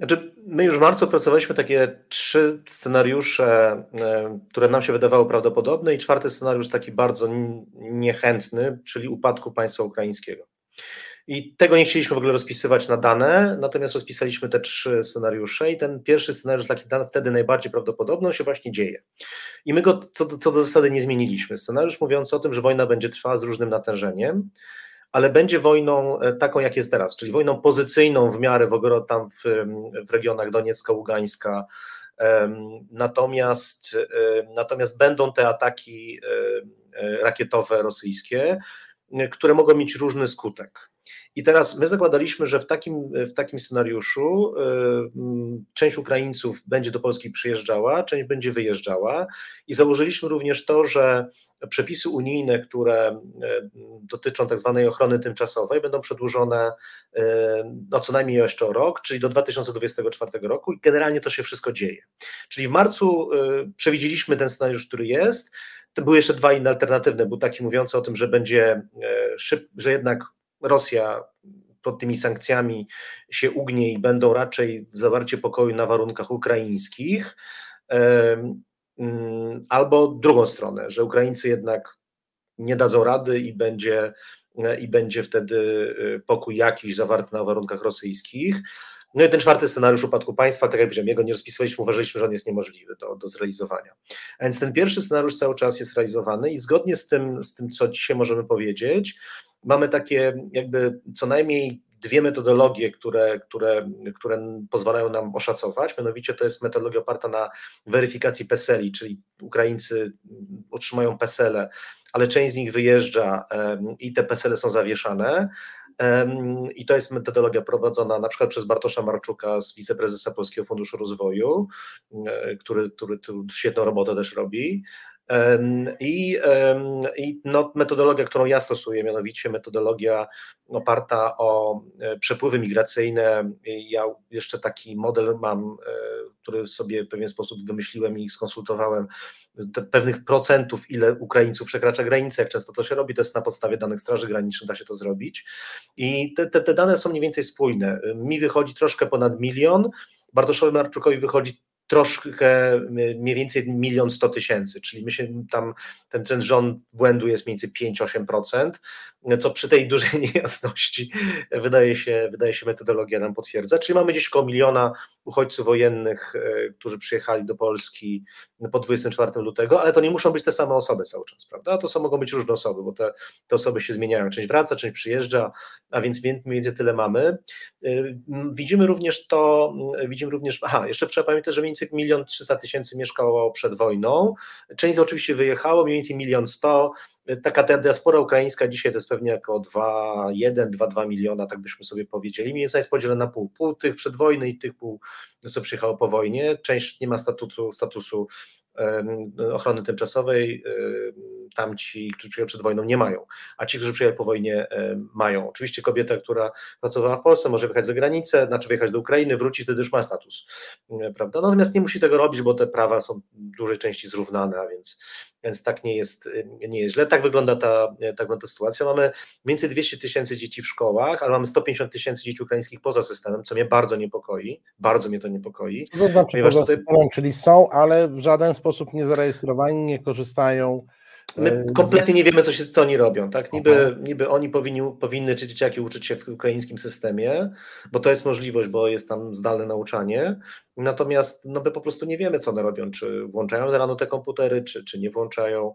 Znaczy, my już w marcu opracowaliśmy takie trzy scenariusze, e, które nam się wydawały prawdopodobne, i czwarty scenariusz taki bardzo niechętny, czyli upadku państwa ukraińskiego. I tego nie chcieliśmy w ogóle rozpisywać na dane, natomiast rozpisaliśmy te trzy scenariusze i ten pierwszy scenariusz, taki wtedy najbardziej prawdopodobny, się właśnie dzieje. I my go co do, co do zasady nie zmieniliśmy. Scenariusz mówiący o tym, że wojna będzie trwała z różnym natężeniem, ale będzie wojną e, taką, jak jest teraz, czyli wojną pozycyjną w miarę w ogóle tam w, w regionach Doniecka, Ługańska. Natomiast, e, natomiast będą te ataki e, rakietowe rosyjskie. które mogą mieć różny skutek. I teraz my zakładaliśmy, że w takim, w takim scenariuszu y, mm, część Ukraińców będzie do Polski przyjeżdżała, część będzie wyjeżdżała. I założyliśmy również to, że przepisy unijne, które y, dotyczą tak zwanej ochrony tymczasowej, będą przedłużone y, no, co najmniej jeszcze o rok, czyli do 2024 roku. I generalnie to się wszystko dzieje. Czyli w marcu przewidzieliśmy ten scenariusz, który jest, były jeszcze dwa inne alternatywne, był taki mówiący o tym, że będzie szyb, że jednak Rosja pod tymi sankcjami się ugnie i będą raczej zawarcie pokoju na warunkach ukraińskich, mm, albo drugą stronę, że Ukraińcy jednak nie dadzą rady i będzie, i będzie wtedy y, pokój jakiś zawarty na warunkach rosyjskich. No i ten czwarty scenariusz upadku państwa, tak jak powiedziałem, jego nie rozpisywaliśmy, uważaliśmy, że on jest niemożliwy do, do zrealizowania. A więc ten pierwszy scenariusz cały czas jest realizowany i zgodnie z tym, z tym, co dzisiaj możemy powiedzieć, mamy takie jakby co najmniej dwie metodologie, które, które, które pozwalają nam oszacować. Mianowicie to jest metodologia oparta na weryfikacji PESELi, czyli Ukraińcy otrzymają PESELe, ale część z nich wyjeżdża i te PESELe są zawieszane. I to jest metodologia prowadzona na przykład przez Bartosza Marczuka z wiceprezesa Polskiego Funduszu Rozwoju, e, który, który tu świetną robotę też robi. I, i no, metodologia, którą ja stosuję, mianowicie metodologia oparta o e, przepływy migracyjne. Ja jeszcze taki model mam, e, który sobie w pewien sposób wymyśliłem i skonsultowałem, pewnych procentów, ile Ukraińców przekracza granicę, jak często to się robi, to jest na podstawie danych Straży Granicznej, da się to zrobić. I te, te, te dane są mniej więcej spójne. Mi wychodzi troszkę ponad milion, Bartoszowi Marczukowi wychodzi troszkę mniej więcej milion sto tysięcy, czyli my się tam, ten, ten rząd błędu jest mniej więcej 5-8%, co przy tej dużej niejasności wydaje się, wydaje się metodologia nam potwierdza, czyli mamy gdzieś około miliona uchodźców wojennych, e, którzy przyjechali do Polski po 24 lutego, ale to nie muszą być te same osoby cały czas, prawda? To są, mogą być różne osoby, bo te, te osoby się zmieniają, część wraca, część przyjeżdża, a więc mniej więcej tyle mamy. E, widzimy również to, widzimy również, aha, jeszcze trzeba pamiętać, że mniej więcej milion trzysta tysięcy mieszkało przed wojną, część oczywiście wyjechało, mniej więcej milion sto, taka ta diaspora ukraińska dzisiaj to jest pewnie około 2,1-2,2 miliona, tak byśmy sobie powiedzieli. Mniej więcej jest podzielona na pół. Pół tych przed wojny i tych pół, co przyjechało po wojnie. Część nie ma statusu, statusu ochrony tymczasowej, tamci, którzy przyjechali przed wojną, nie mają, a ci, którzy przyjechali po wojnie, mają. Oczywiście kobieta, która pracowała w Polsce, może wyjechać za granicę, znaczy wyjechać do Ukrainy, wrócić, wtedy już ma status, prawda? Natomiast nie musi tego robić, bo te prawa są w dużej części zrównane, a więc, więc tak nie jest, nie jest źle. Tak wygląda ta, tak wygląda ta sytuacja. Mamy między 200 tysięcy dzieci w szkołach, ale mamy 150 tysięcy dzieci ukraińskich poza systemem, co mnie bardzo niepokoi, bardzo mnie to niepokoi. To znaczy poza tutaj... systemem, czyli są, ale w żaden sposób nie zarejestrowani, nie korzystają My e, kompletnie nie wiemy, co, się, co oni robią. Tak? Niby, niby oni powinni, powinny, czy dzieciaki uczyć się w ukraińskim systemie, bo to jest możliwość, bo jest tam zdalne nauczanie. Natomiast no, my po prostu nie wiemy, co one robią, czy włączają rano te komputery, czy, czy nie włączają.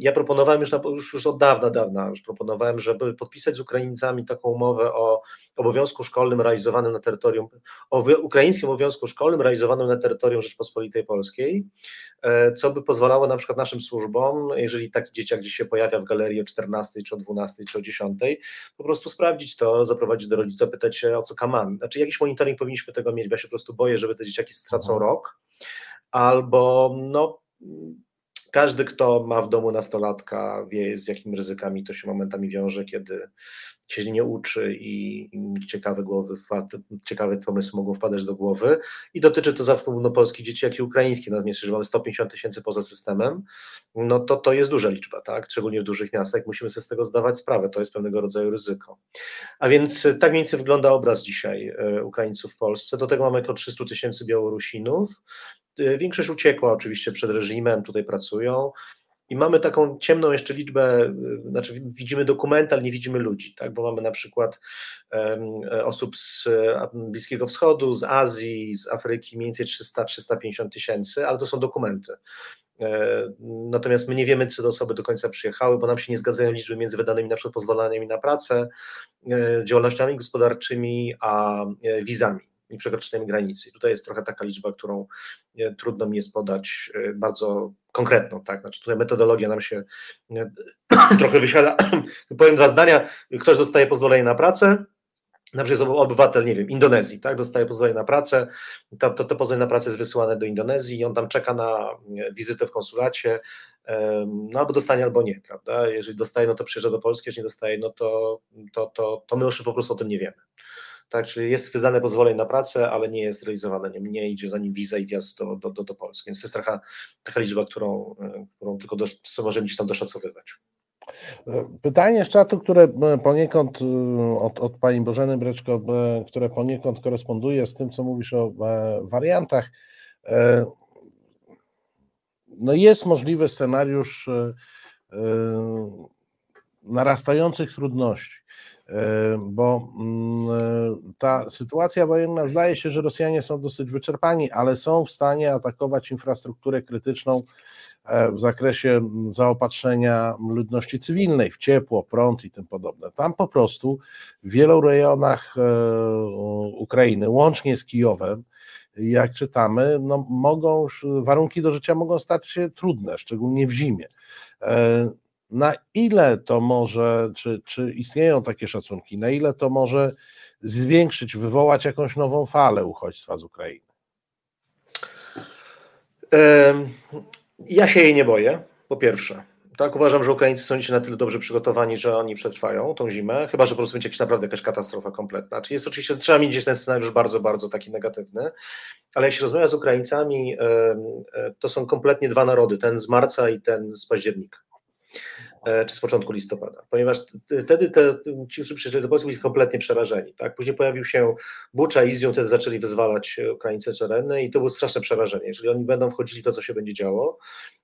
Ja proponowałem już, na, już, już od dawna, dawna, już proponowałem, żeby podpisać z Ukraińcami taką umowę o obowiązku szkolnym realizowanym na terytorium, o ukraińskim obowiązku szkolnym realizowanym na terytorium Rzeczpospolitej Polskiej, e, co by pozwalało na przykład naszym służbom, jeżeli taki dzieciak gdzieś się pojawia w galerii o 14, czy o 12, czy o 10, po prostu sprawdzić to, zaprowadzić do rodzica, pytać się o co kaman. Znaczy jakiś monitoring powinniśmy tego mieć, bo ja się po prostu boję, żeby te dzieciaki stracą mhm. rok, albo no każdy, kto ma w domu nastolatka, wie z jakimi ryzykami to się momentami wiąże, kiedy się nie uczy i, ciekawe głowy, ciekawe pomysły mogą wpadać do głowy. I dotyczy to zarówno polskich dzieci, jak i ukraińskich. Natomiast jeżeli mamy 150 tysięcy poza systemem, no to to jest duża liczba, tak? Szczególnie w dużych miastach, musimy sobie z tego zdawać sprawę. To jest pewnego rodzaju ryzyko. A więc tak mniej więcej wygląda obraz dzisiaj e, Ukraińców w Polsce. Do tego mamy około 300 tysięcy Białorusinów. E, większość uciekła oczywiście przed reżimem, tutaj pracują. I mamy taką ciemną jeszcze liczbę, e, znaczy widzimy dokumenty, ale nie widzimy ludzi, tak? bo mamy na przykład um, osób z Bliskiego Wschodu, z Azji, z Afryki, mniej więcej 300-350 tysięcy, ale to są dokumenty. Natomiast my nie wiemy, czy te osoby do końca przyjechały, bo nam się nie zgadzają liczby między wydanymi na przykład pozwoleniami na pracę, działalnościami gospodarczymi, a wizami i przekroczeniem granicy. Tutaj jest trochę taka liczba, którą trudno mi jest podać bardzo konkretną, tak? Znaczy tutaj metodologia nam się trochę wysiada. Powiem dwa zdania. Ktoś dostaje pozwolenie na pracę, na przykład obywatel, nie wiem, Indonezji, tak, dostaje pozwolenie na pracę, to, to, to pozwolenie na pracę jest wysyłane do Indonezji i on tam czeka na wizytę w konsulacie, no albo dostanie, albo nie, prawda, jeżeli dostaje, no to przyjeżdża do Polski, jeżeli nie dostaje, no to, to, to, to my już po prostu o tym nie wiemy. Tak, czyli jest wydane pozwolenie na pracę, ale nie jest realizowane, nie, nie idzie za nim wiza i wjazd do, do, do, do Polski, więc to jest taka, taka liczba, którą, którą tylko do, możemy gdzieś tam doszacowywać. Pytanie z czatu, które e, poniekąd e, od, od pani Bożeny Breczko, e, które poniekąd koresponduje z tym, co mówisz o wariantach. No jest możliwy scenariusz narastających trudności, bo mm, ta sytuacja wojenna zdaje się, że Rosjanie są dosyć wyczerpani, ale są w stanie atakować infrastrukturę krytyczną E, w zakresie zaopatrzenia ludności cywilnej w ciepło, prąd i tym podobne. Tam po prostu w wielu rejonach e, Ukrainy, łącznie z Kijowem, jak czytamy, no mogą, warunki do życia mogą stać się trudne, szczególnie w zimie. E, na ile to może, czy, czy istnieją takie szacunki, na ile to może zwiększyć, wywołać jakąś nową falę uchodźstwa z Ukrainy? Ja się jej nie boję, po pierwsze. Tak, uważam, że Ukraińcy są na tyle dobrze przygotowani, że oni przetrwają tą zimę, chyba że po prostu będzie jakaś naprawdę jakaś katastrofa kompletna. Czyli jest oczywiście, trzeba mieć gdzieś ten scenariusz bardzo, bardzo taki negatywny, ale jak się rozmawia z Ukraińcami, to są kompletnie dwa narody, ten z marca i ten z października. E, czy z początku listopada, ponieważ wtedy te, ci, którzy przyjeżdżali do Polski, byli kompletnie przerażeni. Tak? Później pojawił się Bucza i Izją, wtedy zaczęli wyzwalać Ukraińcy tereny i to było straszne przerażenie. Jeżeli oni będą wchodzili, to co się będzie działo.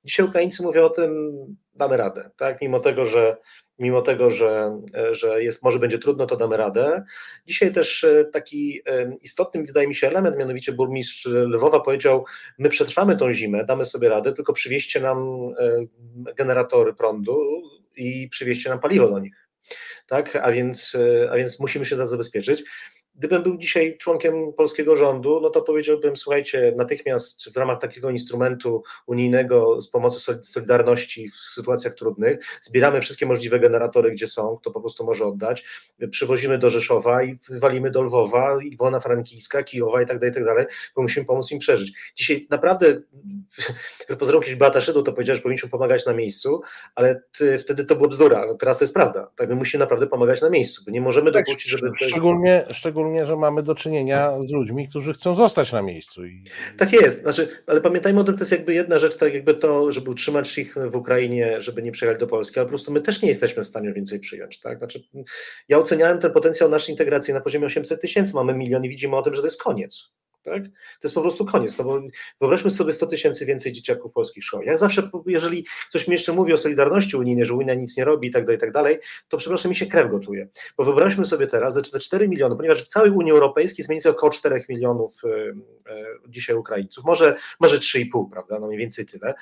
Dzisiaj Ukraińcy mówią o tym, damy radę, tak? mimo tego, że mimo tego, że, że jest, może będzie trudno, to damy radę. Dzisiaj też e, taki e, istotny, wydaje mi się, element, mianowicie burmistrz Lwowa powiedział, my przetrwamy tą zimę, damy sobie radę, tylko przywieźcie nam e, generatory prądu i przywieźcie nam paliwo do nich. Tak, a więc, a więc musimy się teraz zabezpieczyć. Gdybym był dzisiaj członkiem polskiego rządu, no to powiedziałbym, słuchajcie, natychmiast w ramach takiego instrumentu unijnego z pomocy Solidarności w sytuacjach trudnych, zbieramy wszystkie możliwe generatory, gdzie są, kto po prostu może oddać, przywozimy do Rzeszowa i wywalimy do Lwowa, Iwona Frankijska, Kijowa i tak dalej, i tak dalej, bo musimy pomóc im przeżyć. Dzisiaj naprawdę, pozdrowił kiedyś Beata Szydło, to powiedział, że powinniśmy pomagać na miejscu, ale ty, wtedy to było bzdura, teraz to jest prawda, tak, my musimy naprawdę pomagać na miejscu, bo nie możemy tak, dopuścić, żeby... Szczególnie, szczególnie że mamy do czynienia z ludźmi, którzy chcą zostać na miejscu. I... Tak jest, znaczy, ale pamiętajmy o tym, to jest jakby jedna rzecz, tak jakby to, żeby utrzymać ich w Ukrainie, żeby nie przyjechali do Polski, ale po prostu my też nie jesteśmy w stanie więcej przyjąć. Tak? Znaczy, ja oceniałem ten potencjał naszej integracji na poziomie 800 tysięcy, mamy milion i widzimy o tym, że to jest koniec. Tak? To jest po prostu koniec, no bo wyobraźmy sobie 100 tysięcy więcej dzieciaków w polskich szkołach. Ja zawsze, jeżeli ktoś mi jeszcze mówi o Solidarności Unijnej, że Unia nic nie robi i tak dalej, i tak dalej, to przepraszam, mi się krew gotuje. Bo wyobraźmy sobie teraz, że te 4 miliony, ponieważ w całej Unii Europejskiej mniej więcej około 4 milionów y, y, dzisiaj Ukraińców, może, może 3,5, prawda, no mniej więcej tyle.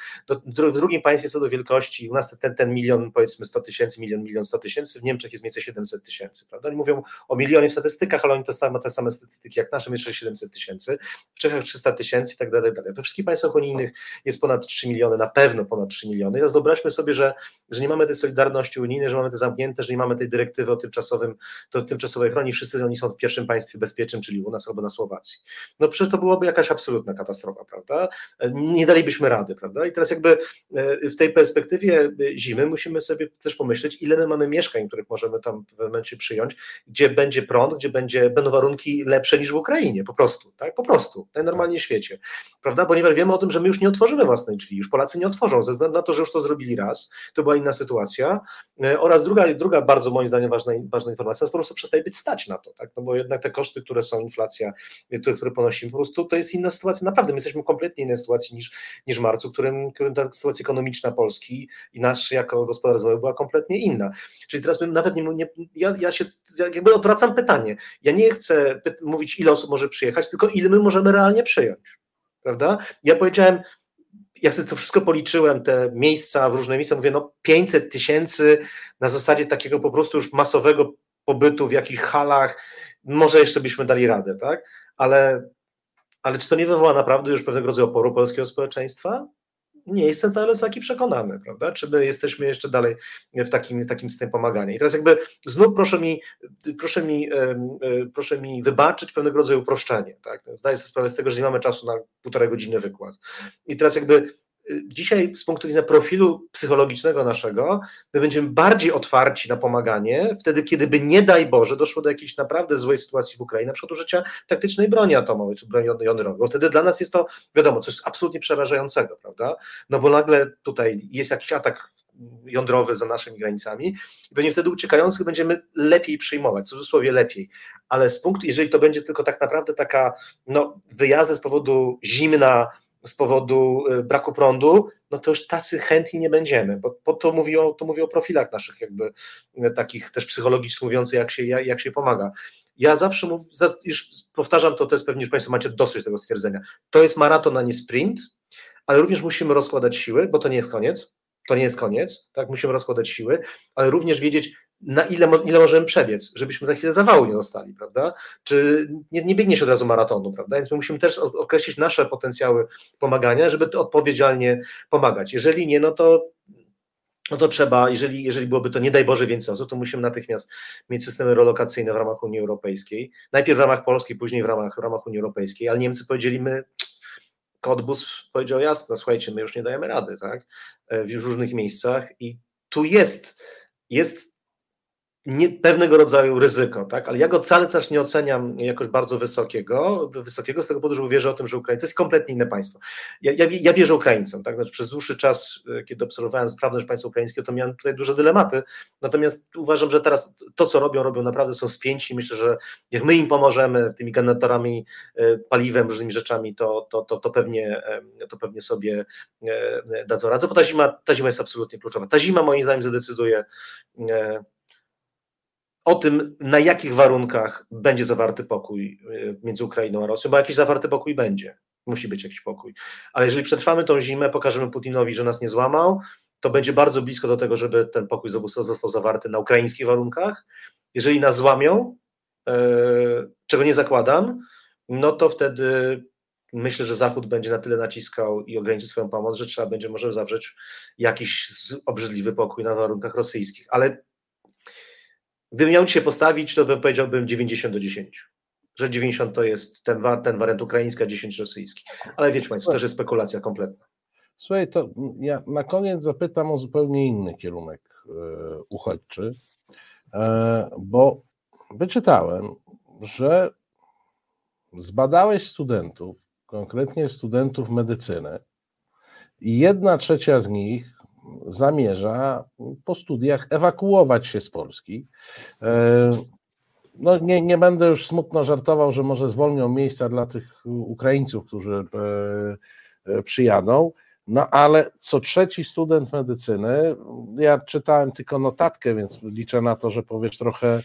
w drugim państwie co do wielkości, u nas ten, ten milion, powiedzmy 100 tysięcy, milion, milion 100 tysięcy, w Niemczech jest mniej więcej 700 tysięcy, prawda. Oni mówią o milionie w statystykach, ale oni te same, te same statystyki jak nasze, jeszcze 700 tysięcy tysięcy, w Czechach 300 tysięcy i tak dalej, dalej. We wszystkich państwach unijnych jest ponad 3 miliony, na pewno ponad 3 miliony. Teraz wyobraźmy sobie, że, że nie mamy tej solidarności unijnej, że mamy te zamknięte, że nie mamy tej dyrektywy o tymczasowym, to tymczasowej ochronie, wszyscy oni są w pierwszym państwie bezpiecznym, czyli u nas albo na Słowacji. No przecież to byłoby jakaś absolutna katastrofa, prawda? Nie dalibyśmy rady, prawda? I teraz jakby e, w tej perspektywie zimy musimy sobie też pomyśleć, ile my mamy mieszkań, których możemy tam w momencie przyjąć, gdzie będzie prąd, gdzie będzie, będą warunki lepsze niż w Ukrainie, po prostu, tak? Po prostu, w świecie, prawda? Ponieważ wiemy o tym, że my już nie otworzymy własnej drzwi, już Polacy nie otworzą, ze względu na to, że już to zrobili raz, to była inna sytuacja. E, oraz druga, druga bardzo moim zdaniem ważna, ważna informacja, jest po prostu przestaje być stać na to, tak? No bo jednak te koszty, które są, inflacja, które, które ponosimy, po prostu to jest inna sytuacja. Naprawdę, my jesteśmy kompletnie innej sytuacji niż, niż w marcu, którym, którym ta sytuacja ekonomiczna Polski i nasz jako gospodarstwo była kompletnie inna. Czyli teraz bym nawet nie, nie ja, ja się jakby odwracam pytanie. Ja nie chcę mówić, ile osób może przyjechać, tylko ile my możemy realnie przyjąć. Prawda? Ja powiedziałem, jak sobie to wszystko policzyłem, te miejsca w różne miejsca, mówię, no 500 tysięcy na zasadzie takiego po prostu już masowego pobytu w jakichś halach, może jeszcze byśmy dali radę, tak? ale, ale czy to nie wywoła naprawdę już pewnego rodzaju oporu polskiego społeczeństwa? Nie jestem wcale taki przekonany, prawda? Czy my jesteśmy jeszcze dalej w takim, w takim systemie pomagania. I teraz jakby znów proszę mi, proszę mi, proszę mi wybaczyć pewnego rodzaju uproszczenie, tak? Zdaję sobie sprawę z tego, że nie mamy czasu na półtorej godziny wykład. I teraz jakby dzisiaj z punktu widzenia profilu psychologicznego naszego, my będziemy bardziej otwarci na pomaganie, wtedy kiedy by nie daj Boże doszło do jakiejś naprawdę złej sytuacji w Ukrainie, na przykład użycia taktycznej broni atomowej czy broni jądrowej, bo wtedy dla nas jest to, wiadomo, coś absolutnie przerażającego, prawda? No bo nagle tutaj jest jakiś atak jądrowy za naszymi granicami i pewnie wtedy uciekających będziemy lepiej przyjmować, w cudzysłowie lepiej, ale z punktu, jeżeli to będzie tylko tak naprawdę taka, no, wyjazdy z powodu zimna, z powodu y, braku prądu, no to już tacy chętni nie będziemy, bo, bo to, mówi o, to mówi o profilach naszych jakby y, takich też psychologicznych mówiących, jak się, jak, się pomaga. Ja zawsze już powtarzam to, to jest pewnie, że Państwo macie dosyć tego stwierdzenia. To jest maraton, a nie sprint, ale również musimy rozkładać siły, bo to nie jest koniec. To nie jest koniec, tak? Musimy rozkładać siły, ale również wiedzieć, na ile, ile możemy przebiec, żebyśmy za chwilę zawału nie dostali, prawda? Czy nie, nie biegnie się od razu maratonu, prawda? Więc my musimy też określić nasze potencjały pomagania, żeby odpowiedzialnie pomagać. Jeżeli nie, no to no to trzeba, jeżeli, jeżeli byłoby to nie daj Boże więcej osób, to musimy natychmiast mieć systemy relokacyjne w ramach Unii Europejskiej. Najpierw w ramach Polski, później w ramach, w ramach Unii Europejskiej, ale Niemcy powiedzieli, my Kodbus powiedział jasno, słuchajcie, my już nie dajemy rady, tak? W różnych miejscach i tu jest, jest nie, pewnego rodzaju ryzyko, tak? ale ja go wcale też nie oceniam jakoś bardzo wysokiego, wysokiego z tego powodu, że wierzę o tym, że Ukraińcy to jest kompletnie inne państwo. Ja, ja, ja wierzę Ukraińcom, tak? znaczy, przez dłuższy czas, e, kiedy obserwowałem sprawność państwa ukraińskiego, to miałem tutaj duże dylematy, natomiast uważam, że teraz to, co robią, robią naprawdę, są spięci myślę, że jak my im pomożemy tymi generatorami, e, paliwem, różnymi rzeczami, to, to, to, to, pewnie, to pewnie sobie e, dadzą radę, bo ta zima, ta zima jest absolutnie kluczowa. Ta zima moim zdaniem zadecyduje o tym, na jakich warunkach będzie zawarty pokój y, między Ukrainą a Rosją, bo jakiś zawarty pokój będzie. Musi być jakiś pokój. Ale jeżeli przetrwamy tą zimę, pokażemy Putinowi, że nas nie złamał, to będzie bardzo blisko do tego, żeby ten pokój został zawarty na ukraińskich warunkach. Jeżeli nas złamią, y, czego nie zakładam, no to wtedy myślę, że Zachód będzie na tyle naciskał i ograniczy swoją pomoc, że trzeba będzie może zawrzeć jakiś obrzydliwy pokój na warunkach rosyjskich. Ale Gdybym miał się postawić, to bym powiedziałbym 90 do 10. Że 90 to jest ten, ten wariant ukraiński, a 10 rosyjski. Ale wiecie Państwo, też jest spekulacja kompletna. Słuchaj, to ja na koniec zapytam o zupełnie inny kierunek e, uchodźczy, e, bo wyczytałem, że zbadałeś studentów, konkretnie studentów medycyny, i jedna trzecia z nich zamierza po studiach ewakuować się z Polski. E, no nie, nie będę już smutno żartował, że może zwolnią miejsca dla tych Ukraińców, którzy e, e, przyjadą. No ale co trzeci student medycyny, ja czytałem tylko notatkę, więc liczę na to, że powiesz trochę,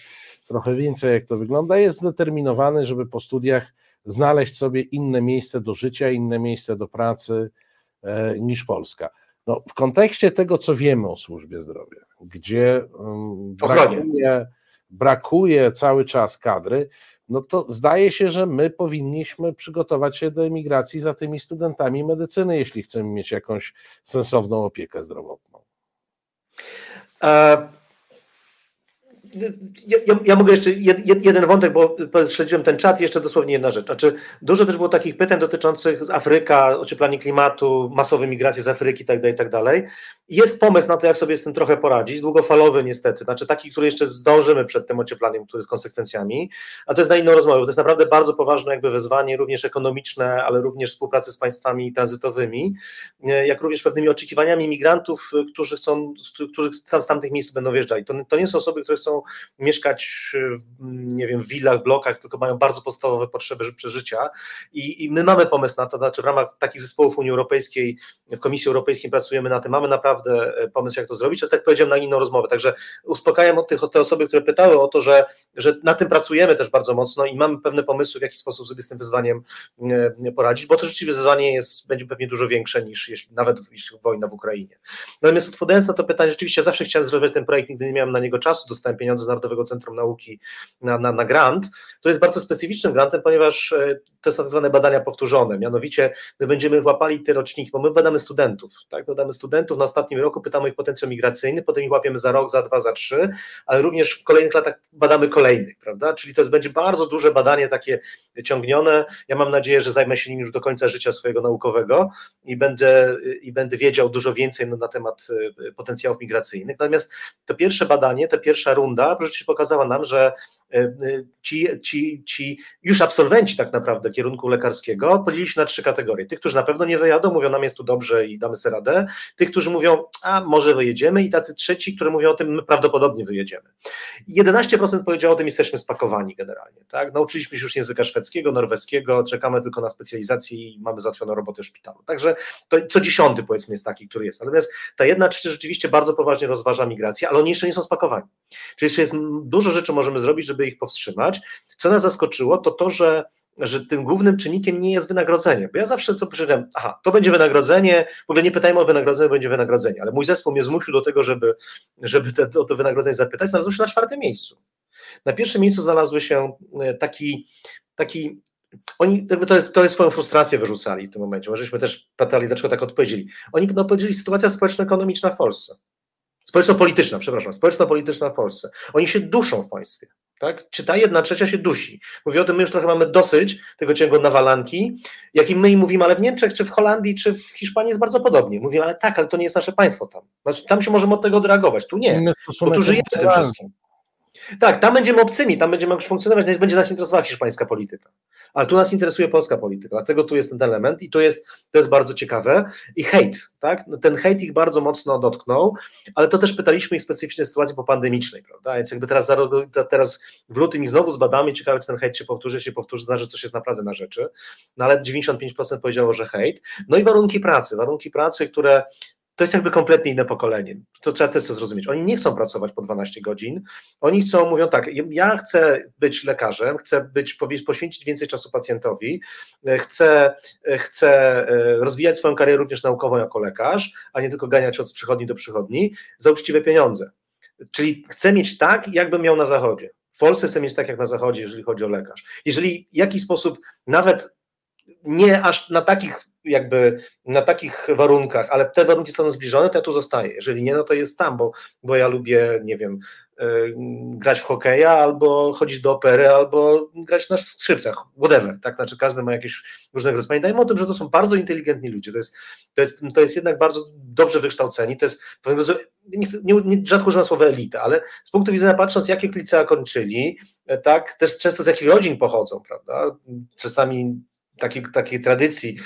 trochę więcej, jak to wygląda, jest zdeterminowany, żeby po studiach znaleźć sobie inne miejsce do życia, inne miejsce do pracy niż Polska. No, w kontekście tego, co wiemy o służbie zdrowia, gdzie um, brakuje, brakuje cały czas kadry, no to zdaje się, że my powinniśmy przygotować się do emigracji za tymi studentami medycyny, jeśli chcemy mieć jakąś sensowną opiekę zdrowotną. E, ja, ja, mogę jeszcze jed, jeden wątek, bo śledziłem ten czat, jeszcze dosłownie jedna rzecz. Znaczy, dużo też było takich pytań dotyczących Afryka, ocieplanie klimatu, masowej migracji z Afryki itd., tak itd. Jest pomysł na to, jak sobie z tym trochę poradzić, długofalowy niestety, znaczy taki, który jeszcze zdążymy przed tym ocieplaniem, który z konsekwencjami, a to jest na inną rozmowę, bo to jest naprawdę bardzo poważne jakby wyzwanie, również ekonomiczne, ale również współpracy z państwami tranzytowymi, jak również pewnymi oczekiwaniami migrantów, którzy chcą, którzy z tamtych miejsc będą wjeżdżali. To, to nie są osoby, które chcą mieszkać w, nie wiem, w willach, blokach, tylko mają bardzo podstawowe potrzeby przeżycia i, i my mamy pomysł na to, znaczy w ramach takich zespołów Unii Europejskiej, w Komisji Europejskiej pracujemy na tym, mamy naprawdę naprawdę pomysł, jak to zrobić, ale tak powiedziałem na inną rozmowę. Także uspokajam od tych, te osoby, które pytały o to, że, że na tym pracujemy też bardzo mocno i mamy pewne pomysły, w jaki sposób sobie z tym wyzwaniem poradzić, bo to rzeczywiście wyzwanie jest, będzie pewnie dużo większe niż jeśli, nawet niż wojna w Ukrainie. Natomiast odpowiadając na to pytanie, rzeczywiście zawsze chciałem zrobić ten projekt, nigdy nie miałem na niego czasu, dostałem pieniądze z Narodowego Centrum Nauki na, na, na grant, to jest bardzo specyficznym grantem, ponieważ e, to są tak zwane badania powtórzone, mianowicie my będziemy łapali te roczniki, bo my badamy studentów, tak, badamy studentów, na ostatnim roku pytamy ich potencjał migracyjny, potem ich łapiemy za rok, za dwa, za trzy, ale również w kolejnych latach badamy kolejnych, prawda, czyli to jest, będzie bardzo duże badanie takie ciągnione, ja mam nadzieję, że zajmę się nim już do końca życia swojego naukowego i będę, i będę wiedział dużo więcej na temat e, potencjałów migracyjnych, natomiast to pierwsze badanie, ta pierwsza runda, proszę pokazała nam, że ci, ci, ci już absolwenci tak naprawdę kierunku lekarskiego podzielili się na trzy kategorie. Tych, którzy na pewno nie wyjadą, mówią nam jest tu dobrze i damy sobie radę, tych, którzy mówią, a może wyjedziemy i tacy trzeci, którzy mówią o tym, my prawdopodobnie wyjedziemy. 11% powiedziało o tym, jesteśmy spakowani generalnie. Tak? Nauczyliśmy się już języka szwedzkiego, norweskiego, czekamy tylko na specjalizację i mamy załatwioną robotę w szpitalu. Także to co dziesiąty powiedzmy jest taki, który jest. Natomiast ta jedna trzecia rzeczywiście bardzo poważnie rozważa migrację, ale oni jeszcze nie są spakowani. Czyli jeszcze jest dużo rzeczy możemy zrobić, żeby ich powstrzymać. Co nas zaskoczyło, to to, że że tym głównym czynnikiem nie jest wynagrodzenie. Bo ja zawsze sobie powiedziałem, aha, to będzie wynagrodzenie, w ogóle nie pytajmy o wynagrodzenie, będzie wynagrodzenie, ale mój zespół mnie zmusił do tego, żeby, żeby te, o to wynagrodzenie zapytać, znalazło się na czwartym miejscu. Na pierwszym miejscu znalazły się e, taki, taki oni jakby to, to jest swoją frustrację wyrzucali w tym momencie, bo żeśmy też pytali, dlaczego tak odpowiedzieli. Oni odpowiedzieli sytuacja społeczno-ekonomiczna w Polsce. Społeczno-polityczna, przepraszam, społeczno-polityczna w Polsce. Oni się duszą w państwie. Tak? Czy ta jedna trzecia się dusi? Mówię o tym, my już trochę mamy dosyć tego ciągu nawalanki, jakim my im mówimy, ale w Niemczech, czy w Holandii, czy w Hiszpanii jest bardzo podobnie. Mówimy, ale tak, ale to nie jest nasze państwo tam. Znaczy, tam się możemy od tego odreagować, tu nie, bo tu żyjemy tym wszystkim. Tak, tam będziemy obcymi, tam będziemy funkcjonować, będzie nas interesowała hiszpańska polityka. Ale tu nas interesuje polska polityka, dlatego tu jest ten element i to jest, to jest bardzo ciekawe. I hejt, tak? No, ten hejt ich bardzo mocno dotknął, ale to też pytaliśmy ich specyficznej sytuacji popandemicznej, prawda? Więc jakby teraz, teraz w lutym ich znowu zbadamy, ciekawe, czy ten hejt się powtórzy, się powtórzy, znaczy, coś jest naprawdę na rzeczy. No ale 95% powiedziało, że hejt. No i warunki pracy, warunki pracy, które to jest jakby kompletnie inne pokolenie. To trzeba też zrozumieć. Oni nie chcą pracować po 12 godzin. Oni chcą, mówią tak, ja chcę być lekarzem, chcę być, poświęcić więcej czasu pacjentowi, chcę, chcę e, rozwijać swoją karierę również naukową jako lekarz, a nie tylko ganiać od przychodni do przychodni za uczciwe pieniądze. Czyli chcę mieć tak, jakbym miał na zachodzie. W Polsce chcę mieć tak jak na zachodzie, jeżeli chodzi o lekarz. Jeżeli w jakiś sposób nawet nie aż na takich jakby na takich warunkach, ale te warunki są zbliżone, to ja tu zostaję. Jeżeli nie, no to jest tam, bo, bo ja lubię, nie wiem, yy, grać w hokeja, albo chodzić do opery, albo grać na skrzypcach, whatever, tak, znaczy każdy ma jakieś różnego rodzaju. Pamiętajmy o tym, że to są bardzo inteligentni ludzie, to jest, to jest, to jest jednak bardzo dobrze wykształceni, to jest nie, nie, nie, rzadko używam słowa elita, ale z punktu widzenia patrząc, jakie licea kończyli, tak, też często z jakich rodzin pochodzą, prawda, czasami takiej, takiej tradycji,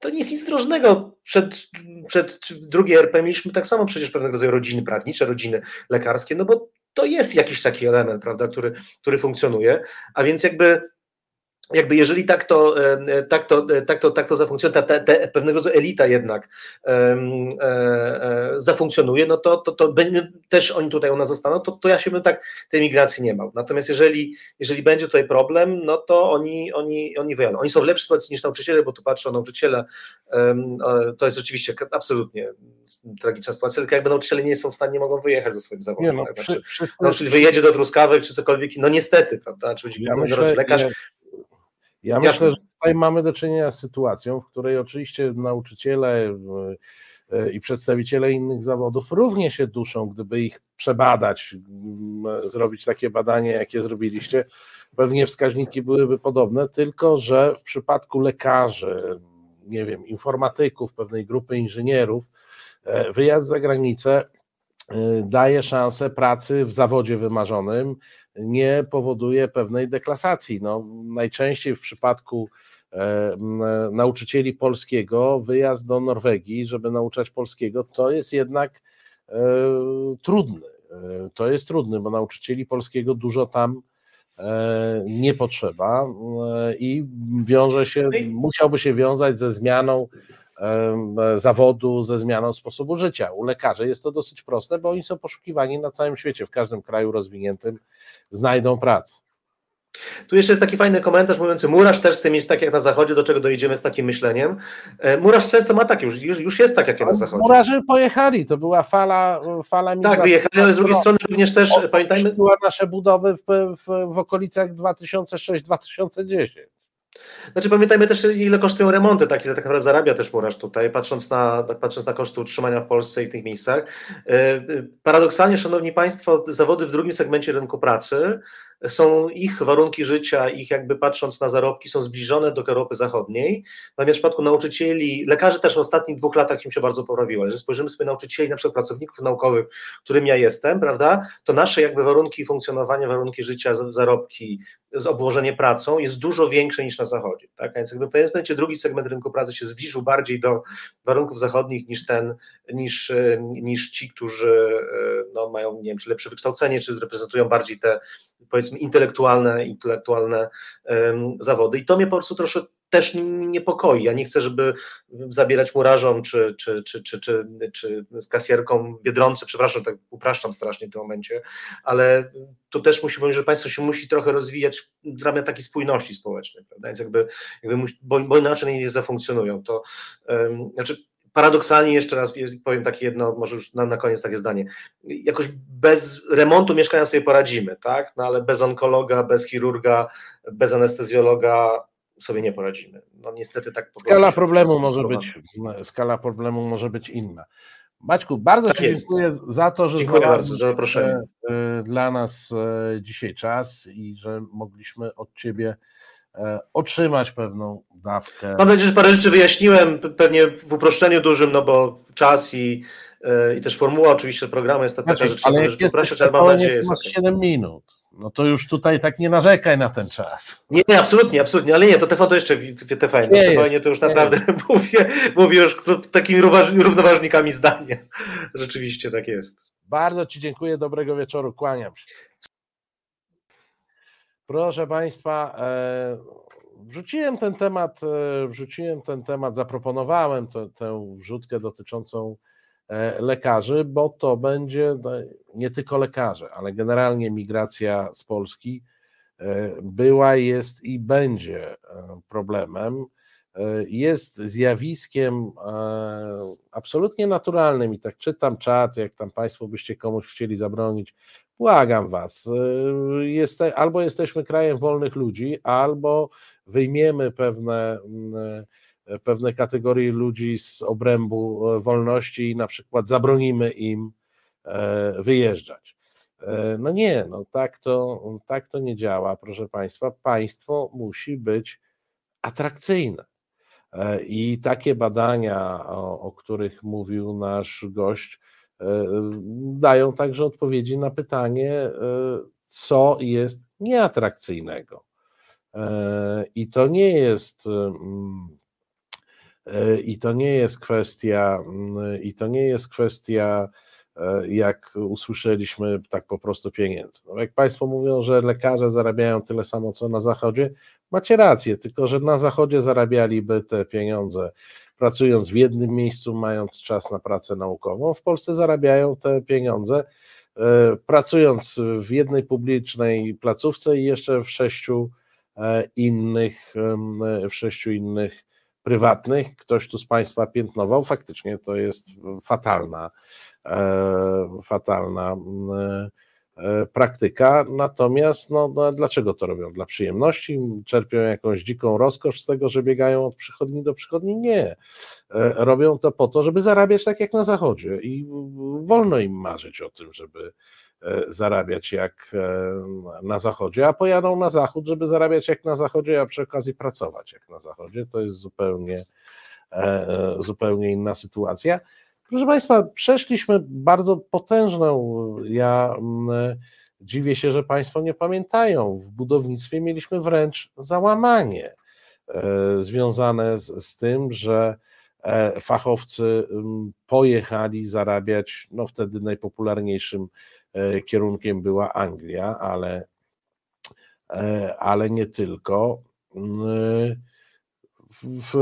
to nie jest nic drożnego. Przed, przed drugiej RP mieliśmy tak samo przecież pewnego rodzaju rodziny prawnicze, rodziny lekarskie, no bo to jest jakiś taki element, prawda, który, który funkcjonuje, a więc jakby jakby jeżeli tak to, tak to, tak to, tak to zafunkcjonuje, ta, ta, pewnego rodzaju elita jednak e, e, zafunkcjonuje, no to, to, to też oni tutaj u nas zostaną, to, to ja się bym tak tej migracji nie bał. Natomiast jeżeli, jeżeli będzie tutaj problem, no to oni, oni, oni wyjadą. Oni są w lepszej sytuacji niż nauczyciele, bo tu patrzę o nauczyciele, to jest oczywiście absolutnie tragiczna sytuacja, tylko jakby nauczyciele nie są w stanie, nie mogą wyjechać ze swoim zawodem. No, tak? znaczy, nauczyciel wyjedzie do Truskawek czy cokolwiek, no niestety, prawda, czy będzie ja myślę, lekarz, ja Jasne. myślę, że tutaj mamy do czynienia z sytuacją, w której oczywiście nauczyciele e, i przedstawiciele innych zawodów równie się duszą, gdyby ich przebadać, zrobić takie badanie, jakie zrobiliście, pewnie wskaźniki byłyby podobne, tylko że w przypadku lekarzy, nie wiem, informatyków, pewnej grupy inżynierów, e, wyjazd za granicę e, daje szansę pracy w zawodzie wymarzonym, nie powoduje pewnej deklasacji. No, najczęściej w przypadku e, nauczycieli polskiego wyjazd do Norwegii, żeby nauczać polskiego, to jest jednak e, trudny. E, to jest trudny, bo nauczycieli polskiego dużo tam nie potrzeba i wiąże się, musiałby się wiązać ze zmianą zawodu ze zmianą sposobu życia. U lekarzy jest to dosyć proste, bo oni są poszukiwani na całym świecie, w każdym kraju rozwiniętym znajdą pracę. Tu jeszcze jest taki fajny komentarz mówiący, Murarz też chce mieć tak jak na zachodzie, do czego dojdziemy z takim myśleniem. E, Murarz często ma tak, już, już jest tak jak na zachodzie. Murarze pojechali, to była fala, fala migracji. Tak, wyjechali, ale z drugiej strony również też, pamiętajmy... była nasze budowy w, w, w okolicach 2006-2010. Znaczy pamiętajmy też, ile kosztują remonty, takie tak naprawdę zarabia też murarz tutaj, patrząc na, patrząc na koszty utrzymania w Polsce i w tych miejscach. E, e, paradoksalnie, Szanowni Państwo, zawody w drugim segmencie rynku pracy są ich warunki życia, ich jakby patrząc na zarobki, są zbliżone do Europy Zachodniej. Natomiast w przypadku nauczycieli, lekarzy też w ostatnich dwóch latach im się bardzo poprawiło. Jeżeli spojrzymy sobie na nauczycieli, na przykład pracowników naukowych, którym ja jestem, prawda, to nasze jakby warunki funkcjonowania, warunki życia, zarobki, obłożenie pracą jest dużo większe niż na Zachodzie. Tak? Więc jakby powiedzmy, drugi segment rynku pracy się zbliżył bardziej do warunków zachodnich niż ten, niż, niż ci, którzy no, mają, nie wiem, czy lepsze wykształcenie, czy reprezentują bardziej te powiedzmy intelektualne, intelektualne um, zawody. I to mnie po prostu troszkę też niepokoi. Ja nie chcę, żeby zabierać murarzom czy, czy, czy, czy, czy, czy z kasjerką Biedronce, przepraszam, tak upraszczam strasznie w tym momencie, ale to też musi powiedzieć, że państwo się musi trochę rozwijać w ramach takiej spójności społecznej, prawda? Więc jakby, jakby bo, bo inaczej nie zafunkcjonują. To um, znaczy paradoksalnie jeszcze raz powiem takie jedno, może już na, na koniec takie zdanie. Jakoś bez remontu mieszkania sobie poradzimy, tak? No ale bez onkologa, bez chirurga, bez anestezjologa sobie nie poradzimy. No niestety tak po Skala problemu może być skala problemu może być inna. Maćku, bardzo tak Ci jest. dziękuję za to, że dziękuję bardzo za zaproszenie. E, dla nas e, dzisiaj czas i że mogliśmy od Ciebie otrzymać pewną dawkę. Mam nadzieję, że parę rzeczy wyjaśniłem, pewnie w uproszczeniu dużym, no bo czas i, e, i też formuła oczywiście programu jest taka, znaczy, że trzeba rzeczy upraszczać, ale mam nadzieję, masz 7 minut. No to już tutaj tak nie narzekaj na ten czas. Nie, nie, absolutnie, absolutnie, ale nie, to TV to jeszcze TVN, nie no, TVN to już naprawdę mówię, mówię już takimi równoważnikami zdania. Rzeczywiście tak jest. Bardzo Ci dziękuję, dobrego wieczoru, kłaniam się. Proszę Państwa, e, wrzuciłem ten temat, e, wrzuciłem ten temat, zaproponowałem tę wrzutkę dotyczącą e, lekarzy, bo to będzie nie tylko lekarze, ale generalnie migracja z Polski była, jest i będzie problemem. Jest zjawiskiem absolutnie naturalnym i tak czytam czat, jak tam Państwo byście komuś chcieli zabronić Błagam was, y, jest, albo jesteśmy krajem wolnych ludzi, albo wyjmiemy pewne, y, pewne kategorie ludzi z obrębu wolności i na przykład zabronimy im e, wyjeżdżać. E, no nie, no tak to, tak to nie działa, proszę Państwa. Państwo musi być atrakcyjne. E, I takie badania, o, o których mówił nasz gość, E, dają także odpowiedzi na pytanie, e, co jest nieatrakcyjnego. I to nie jest mm, i to nie jest kwestia mm, i to nie jest kwestia jak usłyszeliśmy tak po prostu pieniędzy. No jak Państwo mówią, że lekarze zarabiają tyle samo co na zachodzie, macie rację, tylko że na zachodzie zarabialiby te pieniądze pracując w jednym miejscu, mając czas na pracę naukową. W Polsce zarabiają te pieniądze, e, pracując w jednej publicznej placówce i jeszcze w sześciu e, innych, w sześciu innych prywatnych. Ktoś tu z Państwa piętnował, faktycznie to jest fatalna, e, fatalna praktyka, natomiast no, no, dlaczego to robią? Dla przyjemności? Czerpią jakąś dziką rozkosz z tego, że biegają od przychodni do przychodni? Nie. E, robią to po to, żeby zarabiać tak jak na Zachodzie i wolno im marzyć o tym, żeby e, zarabiać jak na Zachodzie, a pojadą na Zachód, żeby zarabiać jak na Zachodzie, a przy okazji pracować jak na Zachodzie. To jest zupełnie, zupełnie inna sytuacja. Proszę Państwa, przeszliśmy bardzo potężną. Ja mm, dziwię się, że Państwo nie pamiętają. W budownictwie mieliśmy wręcz załamanie e, związane z, z tym, że e, fachowcy mm, pojechali zarabiać, no wtedy najpopularniejszym e, kierunkiem była Anglia, ale, ale nie tylko. Mm, w,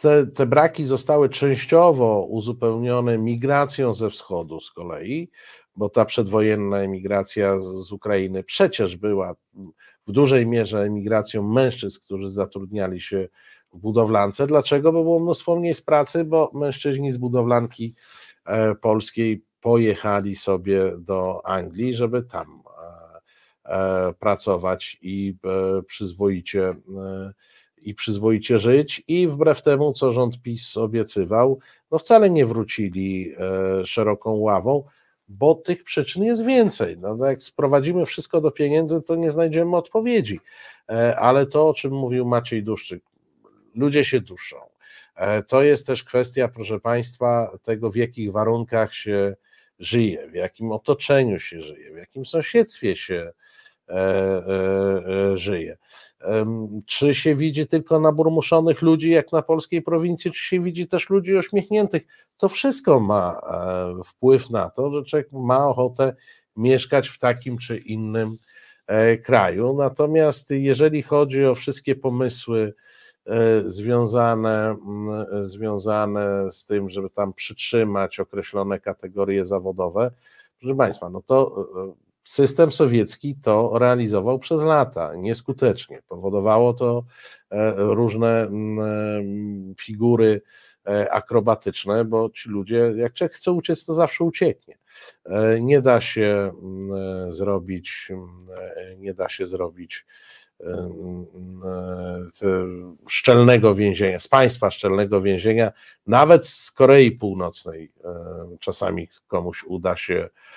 te, te braki zostały częściowo uzupełnione migracją ze wschodu z kolei, bo ta przedwojenna emigracja z, Ukrainy przecież była w dużej mierze emigracją mężczyzn, którzy zatrudniali się w budowlance. Dlaczego? Bo było mnóstwo mniej z pracy, bo mężczyźni z budowlanki e, polskiej pojechali sobie do Anglii, żeby tam e, e, pracować i przyzwoicie i przyzwoicie żyć i wbrew temu, co rząd PiS obiecywał, no wcale nie wrócili szeroką ławą, bo tych przyczyn jest więcej. No, no, jak sprowadzimy wszystko do pieniędzy, to nie znajdziemy odpowiedzi. E, ale to, o czym mówił Maciej Duszczyk, ludzie się duszą. E, to jest też kwestia, proszę Państwa, tego, w jakich warunkach się żyje, w jakim otoczeniu się żyje, w jakim sąsiedztwie się e, żyje. Czy się widzi tylko naburmuszonych ludzi, jak na polskiej prowincji, czy się widzi też ludzi uśmiechniętych? To wszystko ma e, wpływ na to, że człowiek ma ochotę mieszkać w takim czy innym e, kraju. Natomiast jeżeli chodzi o wszystkie pomysły e, związane, związane z tym, żeby tam przytrzymać określone kategorie zawodowe, proszę Państwa, no to System sowiecki to realizował przez lata nieskutecznie. Powodowało to e, różne mm, figury e, akrobatyczne, bo ci ludzie, jak człowiek chce uciec, to zawsze ucieknie. E, nie da się zrobić, nie da się zrobić szczelnego więzienia, z państwa szczelnego więzienia, nawet z Korei Północnej czasami komuś uda się E,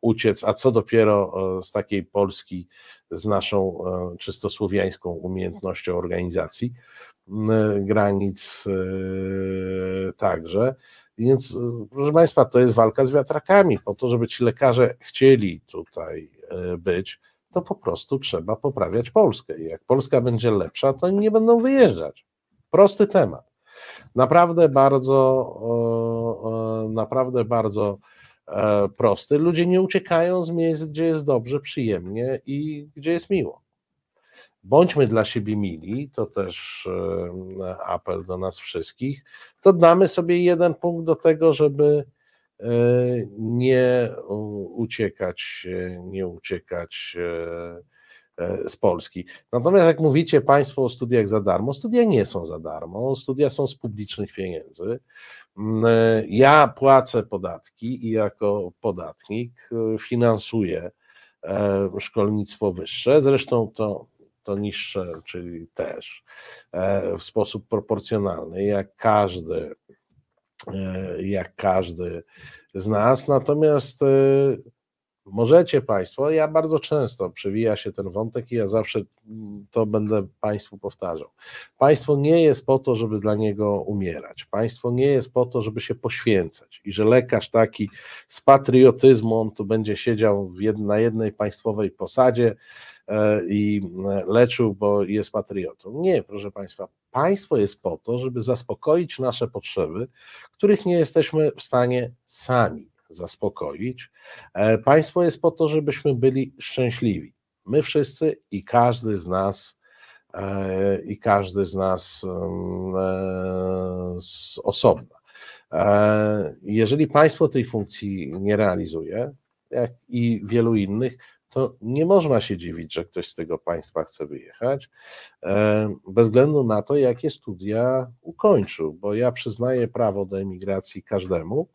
uciec, a co dopiero e, z takiej Polski z naszą e, czysto słowiańską umiejętnością organizacji granic także. Więc, proszę Państwa, to jest walka z wiatrakami. Po to, żeby ci lekarze chcieli tutaj być, to po prostu trzeba poprawiać Polskę. I jak Polska będzie lepsza, to oni nie będą wyjeżdżać. Prosty temat. Naprawdę bardzo, naprawdę bardzo E, prosty. Ludzie nie uciekają z miejsc, gdzie jest dobrze, przyjemnie i gdzie jest miło. Bądźmy dla siebie mili, to też e, apel do nas wszystkich. To damy sobie jeden punkt do tego, żeby e, nie uciekać, nie uciekać z Polski. Natomiast jak mówicie Państwo o studiach za darmo, studia nie są za darmo, studia są z publicznych pieniędzy. Mm, e, ja płacę podatki i jako podatnik e, finansuję e, szkolnictwo wyższe, zresztą to, to niższe, czyli też w sposób proporcjonalny, jak każdy, jak każdy z nas. Natomiast Możecie Państwo, ja bardzo często przewija się ten wątek i ja zawsze to będę Państwu powtarzał. Państwo nie jest po to, żeby dla niego umierać. Państwo nie jest po to, żeby się poświęcać. I że lekarz taki z patriotyzmu, on tu będzie siedział na jednej państwowej posadzie e, i e, leczył, bo jest patriotą. Nie, proszę Państwa. Państwo jest po to, żeby zaspokoić nasze potrzeby, których nie jesteśmy w stanie sami zaspokoić. E, państwo jest po to, żebyśmy byli szczęśliwi. My wszyscy i każdy z nas, e, i każdy z nas mm, e, z osobna. Jeżeli państwo tej funkcji nie realizuje, jak i wielu innych, to nie można się dziwić, że ktoś z tego państwa chce wyjechać, bez względu na to, jakie studia ukończył, bo ja przyznaję prawo do emigracji każdemu,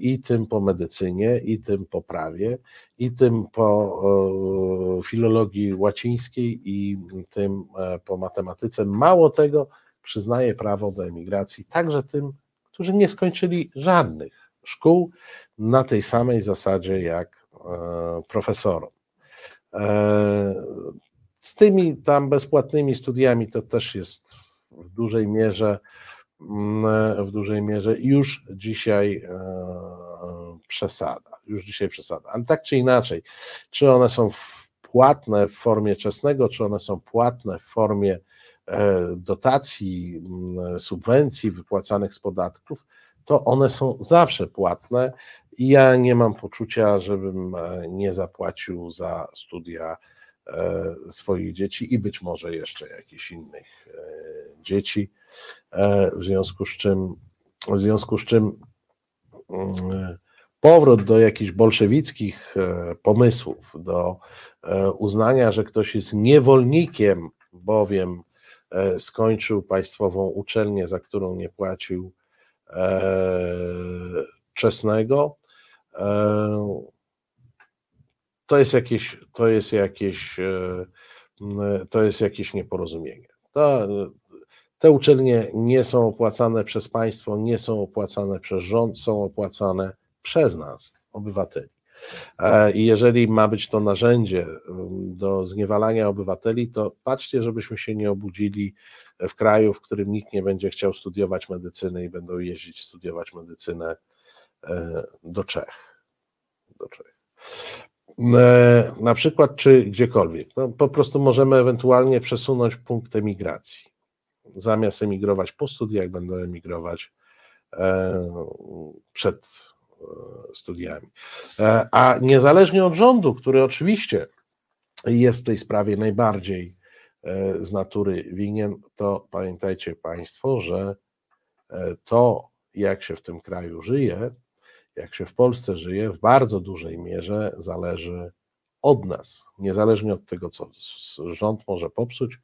i tym po medycynie, i tym po prawie, i tym po filologii łacińskiej, i tym e, po matematyce. Mało tego, przyznaje prawo do emigracji także tym, którzy nie skończyli żadnych szkół na tej samej zasadzie jak e, profesorom. Z tymi tam bezpłatnymi studiami to też jest w dużej mierze w dużej mierze już dzisiaj e, przesada. Już dzisiaj przesada. Ale tak czy inaczej, czy one są płatne w formie czesnego, czy one są płatne w formie e, dotacji, subwencji wypłacanych z podatków, to one są zawsze płatne i ja nie mam poczucia, żebym e, nie zapłacił za studia swoich dzieci i być może jeszcze jakichś innych dzieci w związku z czym, w związku z czym mm, powrót do jakichś bolszewickich pomysłów, do uznania, że ktoś jest niewolnikiem, bowiem skończył państwową uczelnię, za którą nie płacił czesnego, to jest jakieś, to jest jakieś, e, to jest jakieś nieporozumienie. To, te uczelnie nie są opłacane przez państwo, nie są opłacane przez rząd, są opłacane przez nas, obywateli. E, I jeżeli ma być to narzędzie do zniewalania obywateli, to patrzcie, żebyśmy się nie obudzili w kraju, w którym nikt nie będzie chciał studiować medycyny i będą jeździć studiować medycynę e, do Czech. Do Czech. E, na przykład, czy gdziekolwiek. No, po prostu możemy ewentualnie przesunąć punkt emigracji. Zamiast emigrować po studiach, będą emigrować e, przed e, studiami. A niezależnie od rządu, który oczywiście jest w tej sprawie najbardziej z natury winien, to pamiętajcie Państwo, że to, jak się w tym kraju żyje, jak się w Polsce żyje, w bardzo dużej mierze zależy od nas. Niezależnie od tego, co rząd może popsuć,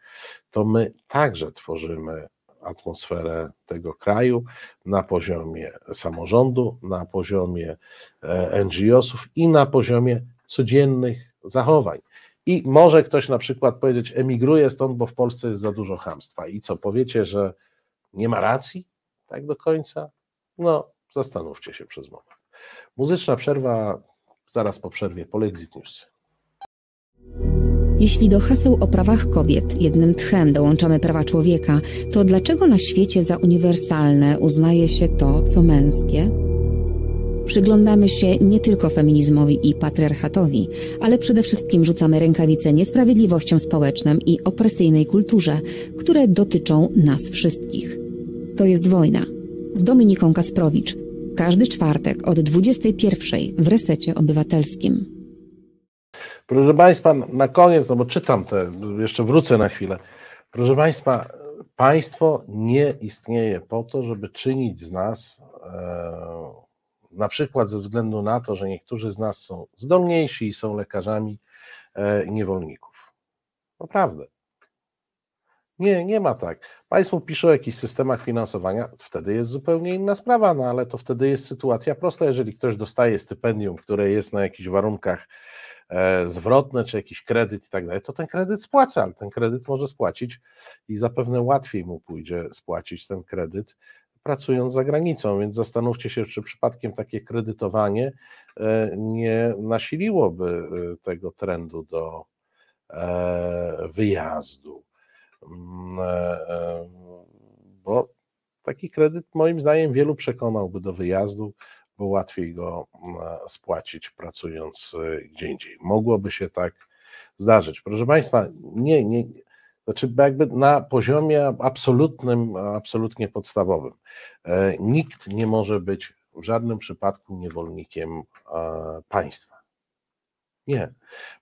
to my także tworzymy atmosferę tego kraju na poziomie samorządu, na poziomie e, NGO-sów i na poziomie codziennych zachowań. I może ktoś na przykład powiedzieć, emigruje stąd, bo w Polsce jest za dużo hamstwa. I co, powiecie, że nie ma racji tak do końca? No, zastanówcie się przez moment. Muzyczna przerwa zaraz po przerwie po Exit News. Jeśli do haseł o prawach kobiet jednym tchem dołączamy prawa człowieka, to dlaczego na świecie za uniwersalne uznaje się to, co męskie? Przyglądamy się nie tylko feminizmowi i patriarchatowi, ale przede wszystkim rzucamy rękawice niesprawiedliwościom społecznym i opresyjnej kulturze, które dotyczą nas wszystkich. To jest wojna. Z Dominiką Kasprowicz, każdy czwartek od 21 w resecie obywatelskim. Proszę Państwa, na koniec, no bo czytam te, jeszcze wrócę na chwilę. Proszę Państwa, państwo nie istnieje po to, żeby czynić z nas, e, na przykład ze względu na to, że niektórzy z nas są zdolniejsi i są lekarzami, e, niewolników. Naprawdę. Nie, nie ma tak. Państwo piszą o jakichś systemach finansowania, wtedy jest zupełnie inna sprawa, no ale to wtedy jest sytuacja prosta. Jeżeli ktoś dostaje stypendium, które jest na jakichś warunkach zwrotne, czy jakiś kredyt i tak dalej, to ten kredyt spłaca, ale ten kredyt może spłacić i zapewne łatwiej mu pójdzie spłacić ten kredyt, pracując za granicą, więc zastanówcie się, czy przypadkiem takie kredytowanie e, nie nasiliłoby e, tego trendu do e, wyjazdu. Mm, e, e, bo taki kredyt moim zdaniem wielu przekonałby do wyjazdu, bo łatwiej go mm, spłacić pracując e, gdzie indziej. Mogłoby się tak zdarzyć. Proszę Państwa, nie, nie, znaczy jakby na poziomie absolutnym, absolutnie podstawowym. Nikt nie może być w żadnym przypadku niewolnikiem państwa. Nie.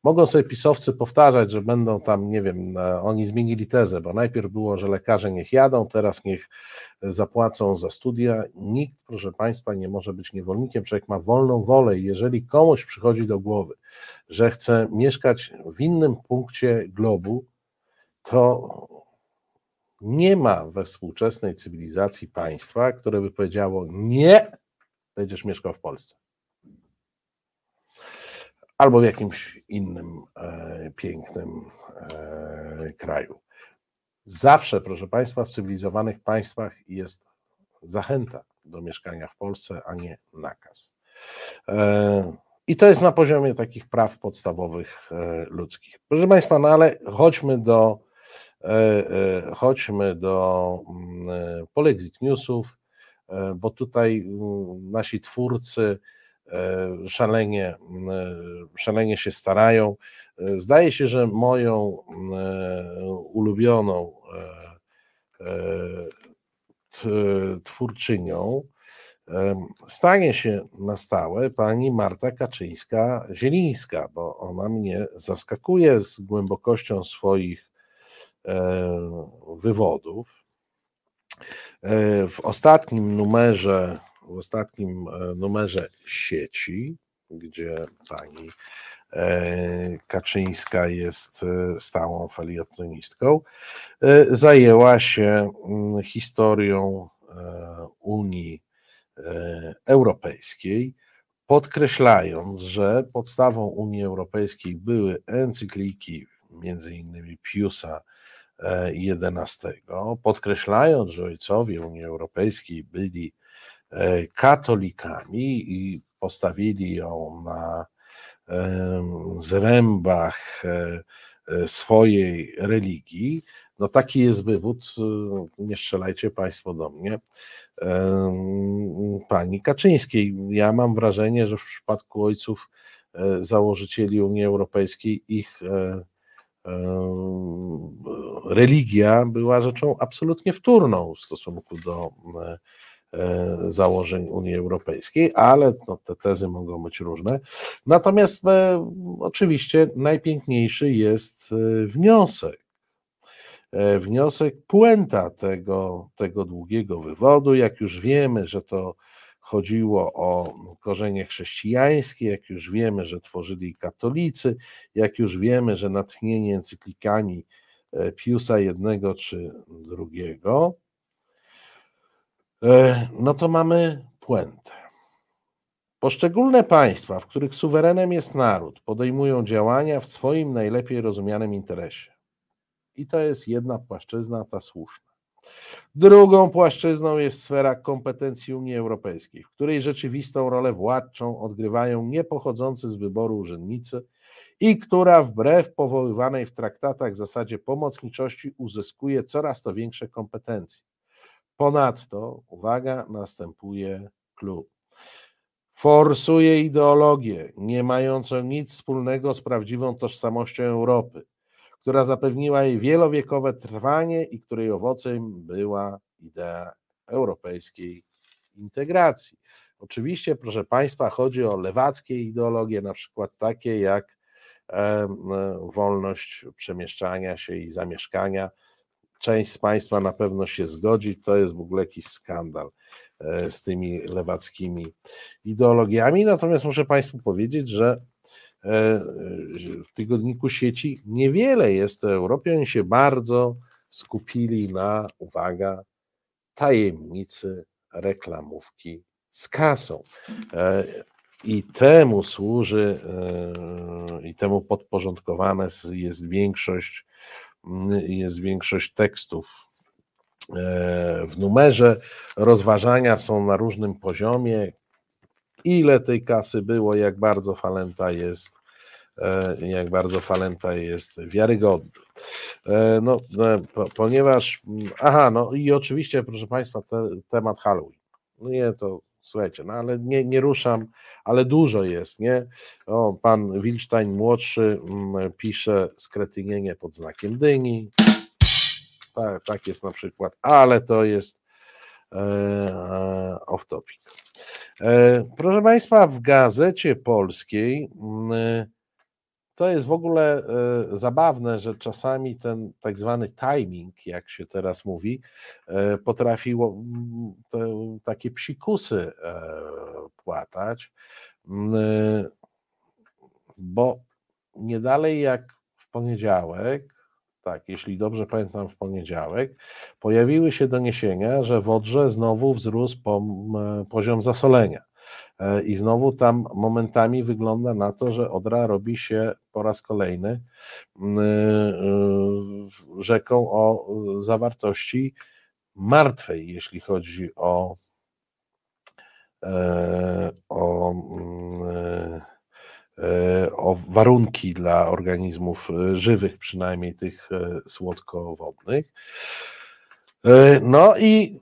Mogą sobie pisowcy powtarzać, że będą tam, nie wiem, oni zmienili tezę, bo najpierw było, że lekarze niech jadą, teraz niech zapłacą za studia. Nikt, proszę Państwa, nie może być niewolnikiem. Człowiek ma wolną wolę i jeżeli komuś przychodzi do głowy, że chce mieszkać w innym punkcie globu, to nie ma we współczesnej cywilizacji państwa, które by powiedziało: Nie, będziesz mieszkał w Polsce albo w jakimś innym e, pięknym e, kraju. Zawsze, proszę Państwa, w cywilizowanych państwach jest zachęta do mieszkania w Polsce, a nie nakaz. E, I to jest na poziomie takich praw podstawowych ludzkich. Proszę Państwa, no ale chodźmy do, chodźmy do mm, Polexit Newsów, bo tutaj mm, nasi twórcy szalenie, e, szalenie się starają. E, zdaje się, że moją ulubioną twórczynią stanie się na stałe pani Marta Kaczyńska-Zielińska, bo ona mnie zaskakuje z głębokością swoich wywodów. W ostatnim numerze, w ostatnim numerze sieci, gdzie pani Kaczyńska jest stałą felietonistką, zajęła się mm, historią Unii Europejskiej podkreślając, że podstawą Unii Europejskiej były encykliki, między innymi Piusa XI, e, podkreślając, że ojcowie Unii Europejskiej byli e, katolikami i postawili ją na zrębach e, swojej religii, no taki jest wywód, nie strzelajcie Państwo do mnie, pani Kaczyńskiej. Ja mam wrażenie, że w przypadku ojców e, założycieli Unii Europejskiej ich e, religia była rzeczą absolutnie wtórną w stosunku do e, założeń Unii Europejskiej, ale no, te tezy mogą być różne. Natomiast oczywiście najpiękniejszy jest wniosek E, wniosek, puenta tego, tego długiego wywodu. Jak już wiemy, że to chodziło o korzenie chrześcijańskie, jak już wiemy, że tworzyli katolicy, jak już wiemy, że natchnienie encyklikami e, Piusa I czy e, no to mamy puentę. Poszczególne państwa, w których suwerenem jest naród, podejmują działania w swoim najlepiej rozumianym interesie. I to jest jedna płaszczyzna, ta słuszna. Drugą płaszczyzną jest sfera kompetencji Unii Europejskiej, w której rzeczywistą rolę władczą odgrywają niepochodzący z wyboru urzędnicy i która wbrew powoływanej w traktatach zasadzie pomocniczości uzyskuje coraz to większe kompetencje. Ponadto, uwaga, następuje klub. Forsuje ideologię nie mającą nic wspólnego z prawdziwą tożsamością Europy która zapewniła jej wielowiekowe trwanie i której owocem była idea europejskiej integracji. Oczywiście, proszę Państwa, chodzi o lewackie ideologie, na przykład takie jak wolność przemieszczania się i zamieszkania. Część z Państwa na pewno się zgodzi, to jest w ogóle jakiś skandal e, z tymi lewackimi ideologiami. Natomiast muszę Państwu powiedzieć, że E, w tygodniku sieci niewiele jest o Europie. Oni się bardzo skupili na, uwaga, tajemnicy reklamówki z kasą. E, I temu służy, e, i temu podporządkowane jest większość, jest większość tekstów w numerze. Rozważania są na różnym poziomie ile tej kasy było, jak bardzo Falenta jest, e, jak bardzo Falenta jest wiarygodny. E, no, e, ponieważ, aha, no i oczywiście, proszę Państwa, te, temat Halloween. No nie, to słuchajcie, no ale nie, nie ruszam, ale dużo jest, nie? O, pan Wilstein młodszy mm, pisze skretynienie pod znakiem dyni. Tak, tak jest na przykład, ale to jest e, off topic. E, proszę Państwa, w gazecie polskiej e, to jest w ogóle e, zabawne, że czasami ten tak zwany timing, jak się teraz mówi, potrafiło mm, takie psikusy płatać, mm, bo nie dalej jak w poniedziałek tak, jeśli dobrze pamiętam, w poniedziałek, pojawiły się doniesienia, że w Odrze znowu wzrósł poziom zasolenia. E, I znowu tam momentami wygląda na to, że Odra robi się po raz kolejny e, rzeką o zawartości martwej, jeśli chodzi o, e, o E, o warunki dla organizmów żywych, przynajmniej tych słodkowodnych. No i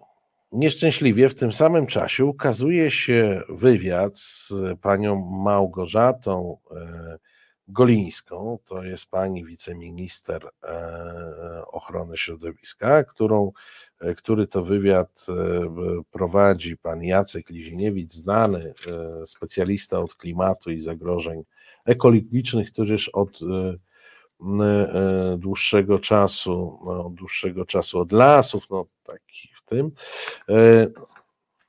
nieszczęśliwie w tym samym czasie ukazuje się wywiad z panią Małgorzatą Golińską, to jest pani wiceminister ochrony środowiska, którą, który to wywiad prowadzi pan Jacek Liziniewicz, znany specjalista od klimatu i zagrożeń ekologicznych, któryż od dłuższego czasu, no, dłuższego czasu od lasów, no taki tym. E,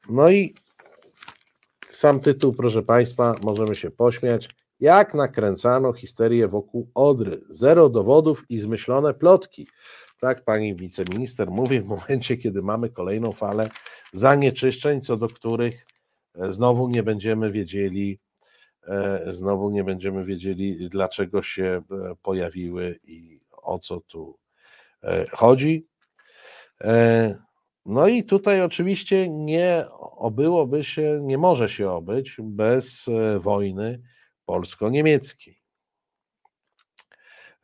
no i sam tytuł, proszę Państwa, możemy się pośmiać. Jak nakręcano histerię wokół Odry. Zero dowodów i zmyślone plotki. Tak pani wiceminister mówi w momencie, kiedy mamy kolejną falę zanieczyszczeń, co do których e, znowu nie będziemy wiedzieli, e, znowu nie będziemy wiedzieli, dlaczego się pojawiły i o co tu chodzi. No i tutaj oczywiście nie obyłoby się, nie może się obyć bez wojny polsko-niemieckiej.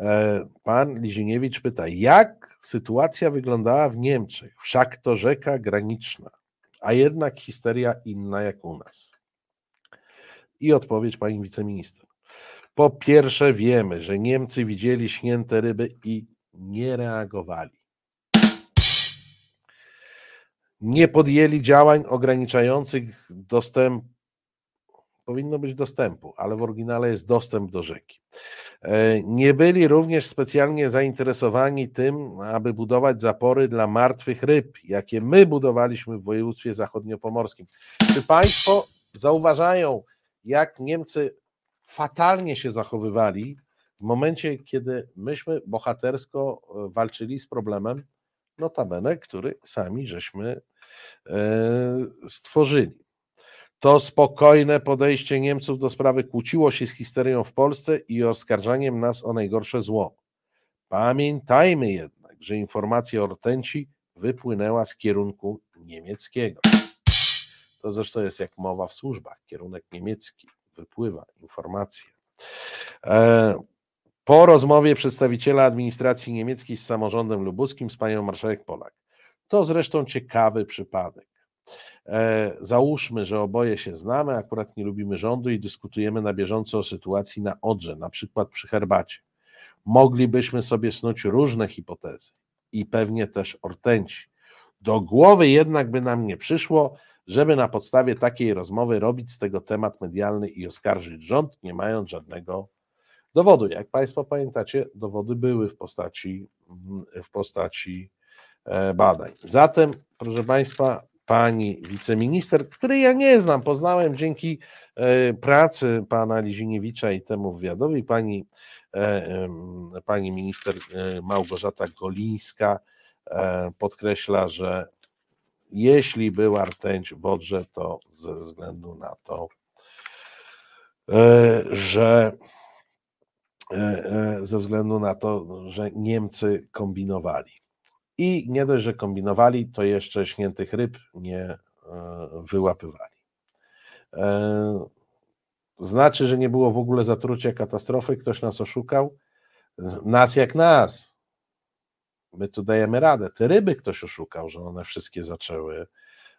E, pan Liziniewicz pyta, jak sytuacja wyglądała w Niemczech? Wszak to rzeka graniczna, a jednak histeria inna jak u nas. I odpowiedź pani wiceminister. Po pierwsze, wiemy, że Niemcy widzieli śnięte ryby i nie reagowali. Nie podjęli działań ograniczających dostęp powinno być dostępu, ale w oryginale jest dostęp do rzeki. E, nie byli również specjalnie zainteresowani tym, aby budować zapory dla martwych ryb, jakie my budowaliśmy w województwie zachodniopomorskim. Czy Państwo zauważają, jak Niemcy fatalnie się zachowywali w momencie, kiedy myśmy bohatersko e, walczyli z problemem, notabene, który sami żeśmy e, stworzyli. To spokojne podejście Niemców do sprawy kłóciło się z histerią w Polsce i oskarżaniem nas o najgorsze zło. Pamiętajmy jednak, że informacja o rtęci wypłynęła z kierunku niemieckiego. To zresztą jest jak mowa w służbach, kierunek niemiecki, wypływa informacja. E, po rozmowie przedstawiciela administracji niemieckiej z samorządem lubuskim z panią marszałek Polak. To zresztą ciekawy przypadek. E, załóżmy, że oboje się znamy, akurat nie lubimy rządu i dyskutujemy na bieżąco o sytuacji na Odrze, na przykład przy herbacie. Moglibyśmy sobie snuć różne hipotezy i pewnie też ortęci. Do głowy jednak by nam nie przyszło, żeby na podstawie takiej rozmowy robić z tego temat medialny i oskarżyć rząd, nie mając żadnego dowodu. Jak Państwo pamiętacie, dowody były w postaci, w postaci e, badań. Zatem, proszę Państwa, pani wiceminister, której ja nie znam, poznałem dzięki e, pracy pana Liziniewicza i temu wywiadowi, pani, e, pani minister Małgorzata Golińska podkreśla, że jeśli była rtęć w Odrze, to ze względu na to, że ze względu na to, że Niemcy kombinowali. I nie dość, że kombinowali, to jeszcze śniętych ryb nie e, wyłapywali. E, znaczy, że nie było w ogóle zatrucia katastrofy, ktoś nas oszukał. Nas jak nas. My tu dajemy radę. Te ryby ktoś oszukał, że one wszystkie zaczęły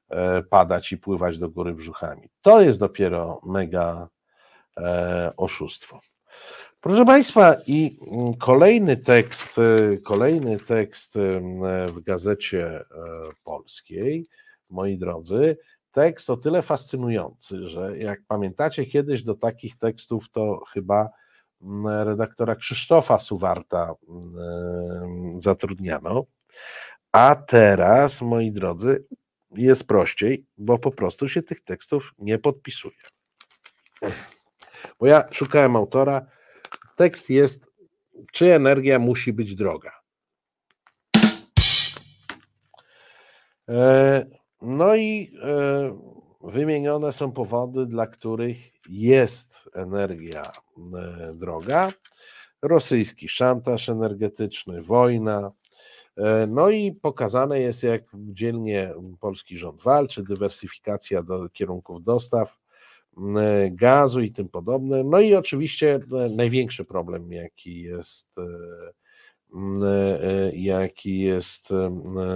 e, padać i pływać do góry brzuchami. To jest dopiero mega oszustwo. Proszę Państwa, i mm, kolejny tekst, y, kolejny tekst y, w gazecie e, polskiej, moi drodzy, tekst o tyle fascynujący, że jak pamiętacie, kiedyś do takich tekstów to chyba mm, redaktora Krzysztofa Suwarta mm, zatrudniano, a teraz, moi drodzy, jest prościej, bo po prostu się tych tekstów nie podpisuje. Bo ja szukałem autora, Tekst jest, czy energia musi być droga. E, no i e, wymienione są powody, dla których jest energia e, droga. Rosyjski szantaż energetyczny, wojna. No i pokazane jest, jak dzielnie polski rząd walczy, dywersyfikacja do kierunków dostaw, gazu i tym podobne. No i oczywiście e, największy problem, jaki jest, e, jaki jest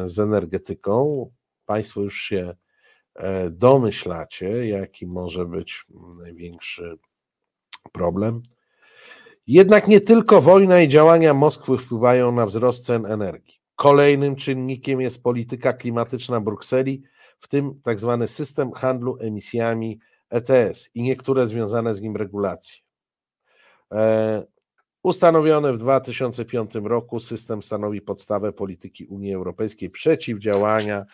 z energetyką. Państwo już się domyślacie, jaki może być największy problem. Jednak nie tylko wojna i działania Moskwy wpływają na wzrost cen energii. Kolejnym czynnikiem jest polityka klimatyczna Brukseli, w tym tak zwany system handlu emisjami ETS i niektóre związane z nim regulacje. E, Ustanowiony w 2005 roku system stanowi podstawę polityki Unii Europejskiej przeciwdziałania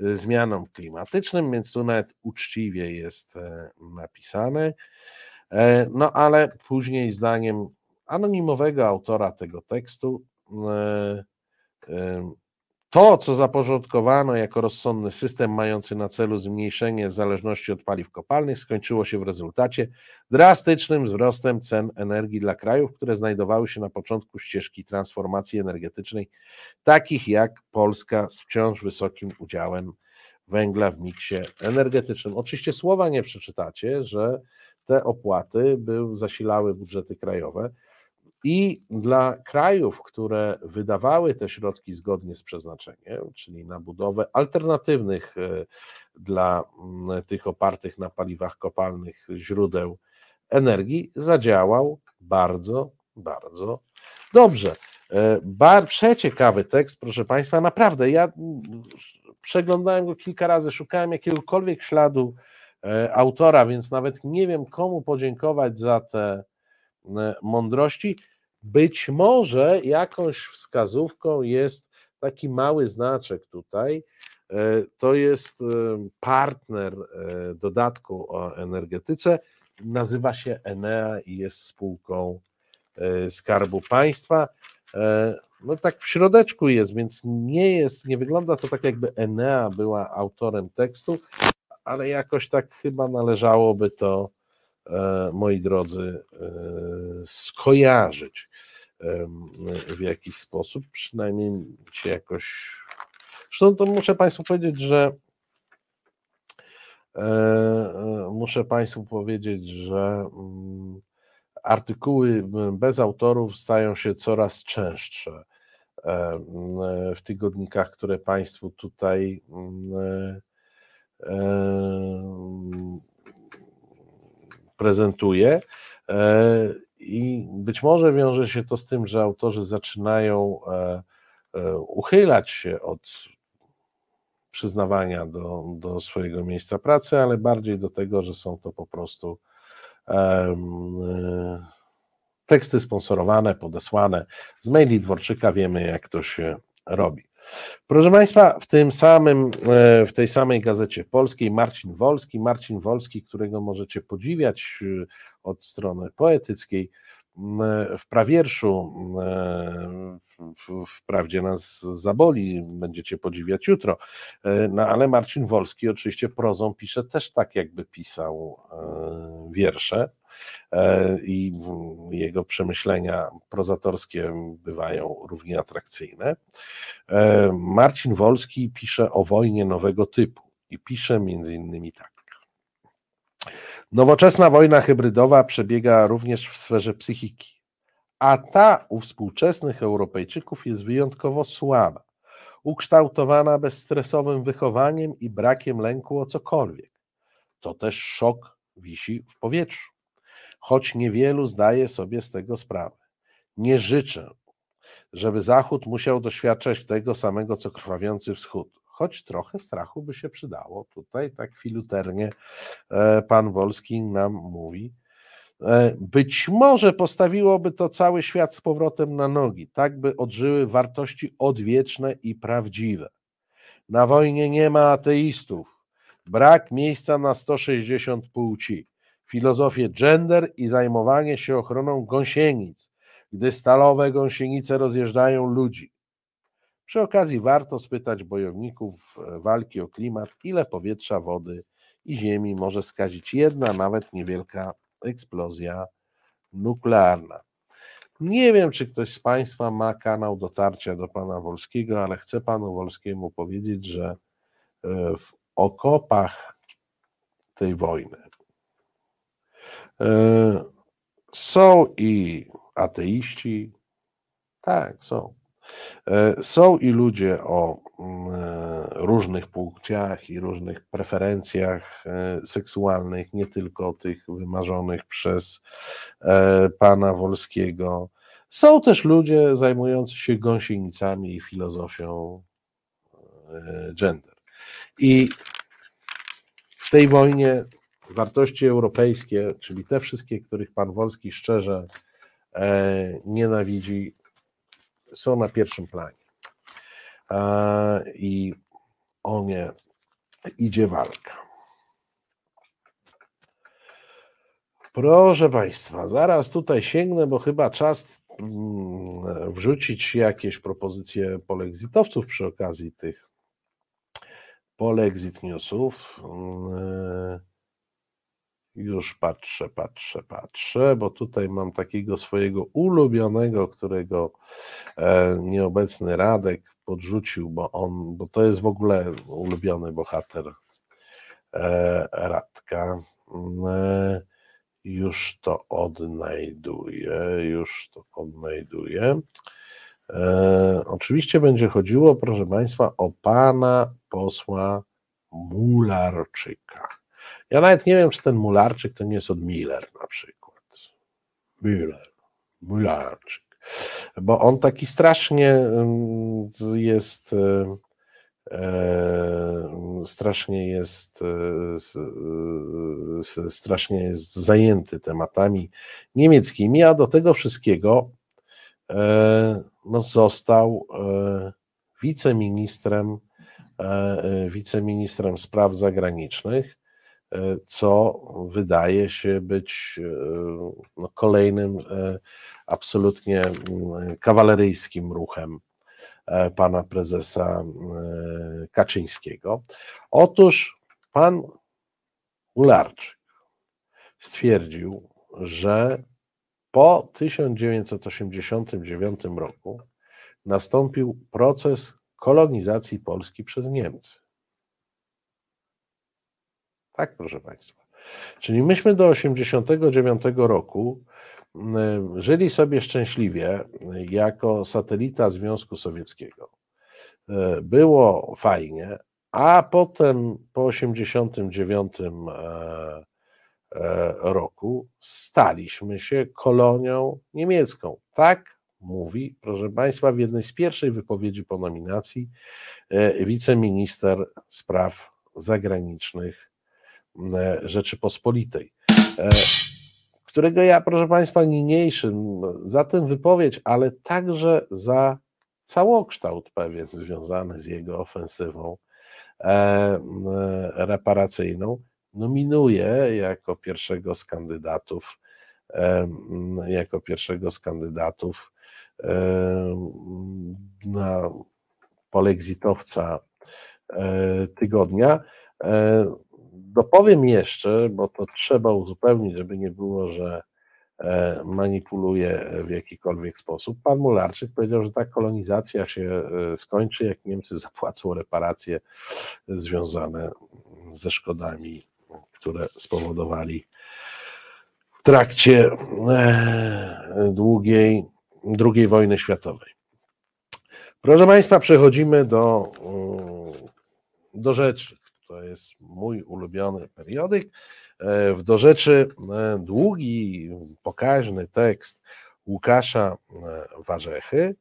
y, zmianom klimatycznym, więc tu nawet uczciwie jest e, napisane. E, no ale później zdaniem anonimowego autora tego tekstu to, co zaporządkowano jako rozsądny system mający na celu zmniejszenie zależności od paliw kopalnych, skończyło się w rezultacie drastycznym wzrostem cen energii dla krajów, które znajdowały się na początku ścieżki transformacji energetycznej, takich jak Polska z wciąż wysokim udziałem węgla w miksie energetycznym. Oczywiście słowa nie przeczytacie, że te opłaty były, zasilały budżety krajowe. I dla krajów, które wydawały te środki zgodnie z przeznaczeniem, czyli na budowę alternatywnych e, dla mm, tych opartych na paliwach kopalnych źródeł energii, zadziałał bardzo, bardzo dobrze. E, bar, przeciekawy tekst, proszę Państwa, naprawdę. Ja przeglądałem go kilka razy, szukałem jakiegokolwiek śladu e, autora, więc nawet nie wiem, komu podziękować za te mądrości. Być może jakąś wskazówką jest taki mały znaczek tutaj. E, to jest e, partner e, dodatku o energetyce. Nazywa się Enea i jest spółką Skarbu Państwa. No tak w środeczku jest, więc nie jest, nie wygląda to tak, jakby Enea była autorem tekstu, ale jakoś tak chyba należałoby to E, moi drodzy, e, skojarzyć w jakiś sposób, przynajmniej się jakoś. Zresztą to muszę Państwu powiedzieć, że e, muszę Państwu powiedzieć, że mm, artykuły bez autorów stają się coraz częstsze w tygodnikach, które Państwu tutaj mm, prezentuje. E, I być może wiąże się to z tym, że autorzy zaczynają e, e, uchylać się od przyznawania do, do swojego miejsca pracy, ale bardziej do tego, że są to po prostu teksty sponsorowane, podesłane z maili Dworczyka. Wiemy, jak to się robi. Proszę Państwa, w tym samym, e, w tej samej gazecie polskiej Marcin Wolski, Marcin Wolski, którego możecie podziwiać e, od strony poetyckiej, w prawierszu, wprawdzie nas zaboli, będziecie podziwiać jutro, e, no ale Marcin Wolski oczywiście prozą pisze też tak, jakby pisał wiersze i jego przemyślenia prozatorskie bywają równie atrakcyjne. Marcin Wolski pisze o wojnie nowego typu i pisze między innymi tak. Nowoczesna wojna hybrydowa przebiega również w sferze psychiki, a ta u współczesnych Europejczyków jest wyjątkowo słaba, ukształtowana bezstresowym wychowaniem i brakiem lęku o cokolwiek. To też szok wisi w powietrzu, choć niewielu zdaje sobie z tego sprawę. Nie życzę, żeby Zachód musiał doświadczać tego samego, co krwawiący Wschód choć trochę strachu by się przydało. Tutaj tak filuternie e, pan Wolski nam mówi. E, być może postawiłoby to cały świat z powrotem na nogi, tak by odżyły wartości odwieczne i prawdziwe. Na wojnie nie ma ateistów, brak miejsca na 160 płci, filozofię gender i zajmowanie się ochroną gąsienic, gdy stalowe gąsienice rozjeżdżają ludzi. Przy okazji warto spytać bojowników e, walki o klimat, ile powietrza, wody i ziemi może skazić jedna, nawet niewielka eksplozja nuklearna. Nie wiem, czy ktoś z Państwa ma kanał dotarcia do pana Wolskiego, ale chcę panu Wolskiemu powiedzieć, że e, w okopach tej wojny są i ateiści, tak, są. E, są i ludzie o mm, e, różnych płciach i różnych preferencjach e, seksualnych, nie tylko tych wymarzonych przez pana Wolskiego. Są też ludzie zajmujący się gąsienicami i filozofią gender. I w tej wojnie wartości europejskie, czyli te wszystkie, których pan Wolski szczerze nienawidzi, są na pierwszym planie. I o nie idzie walka. Proszę Państwa, zaraz tutaj sięgnę, bo chyba czas mm, wrzucić jakieś propozycje polexitowców przy okazji tych polexit newsów. Już patrzę, patrzę, patrzę, bo tutaj mam takiego swojego ulubionego, którego e, nieobecny Radek podrzucił, bo on, bo to jest w ogóle ulubiony bohater e, Radka. Mm, e, już to odnajduję, już to odnajduję. E, oczywiście będzie chodziło, proszę Państwa, o pana posła Mularczyka. Ja nawet nie wiem, czy ten Mularczyk to nie jest od Miller na przykład. Miller, Mularczyk. Bo on taki strasznie jest E, strasznie jest, e, strasznie jest zajęty tematami niemieckimi, a do tego wszystkiego e, no, został wiceministrem, wiceministrem spraw zagranicznych, co wydaje się być no, kolejnym absolutnie kawaleryjskim ruchem E, pana prezesa e, Kaczyńskiego. Otóż pan Ularczyk stwierdził, że po 1989 roku nastąpił proces kolonizacji Polski przez Niemcy. Tak, proszę Państwa. Czyli myśmy do 1989 roku Y, żyli sobie szczęśliwie jako satelita Związku Sowieckiego. Y, było fajnie, a potem po 1989 e, e, roku staliśmy się kolonią niemiecką. Tak mówi, proszę Państwa, w jednej z pierwszych wypowiedzi po nominacji e, wiceminister spraw zagranicznych Rzeczypospolitej którego ja, proszę Państwa, niniejszym za tę wypowiedź, ale także za całokształt pewien związany z jego ofensywą e, reparacyjną, nominuję jako pierwszego z kandydatów, e, jako pierwszego z kandydatów e, na polexitowca tygodnia. Dopowiem jeszcze, bo to trzeba uzupełnić, żeby nie było, że e, manipuluje w jakikolwiek sposób. Pan Mularczyk powiedział, że ta kolonizacja się e, skończy, jak Niemcy zapłacą reparacje związane ze szkodami, które spowodowali w trakcie e, długiej II wojny światowej. Proszę Państwa, przechodzimy do, do rzeczy. To jest mój ulubiony periodyk. E, w do rzeczy e, długi, pokaźny tekst Łukasza e, Warzechy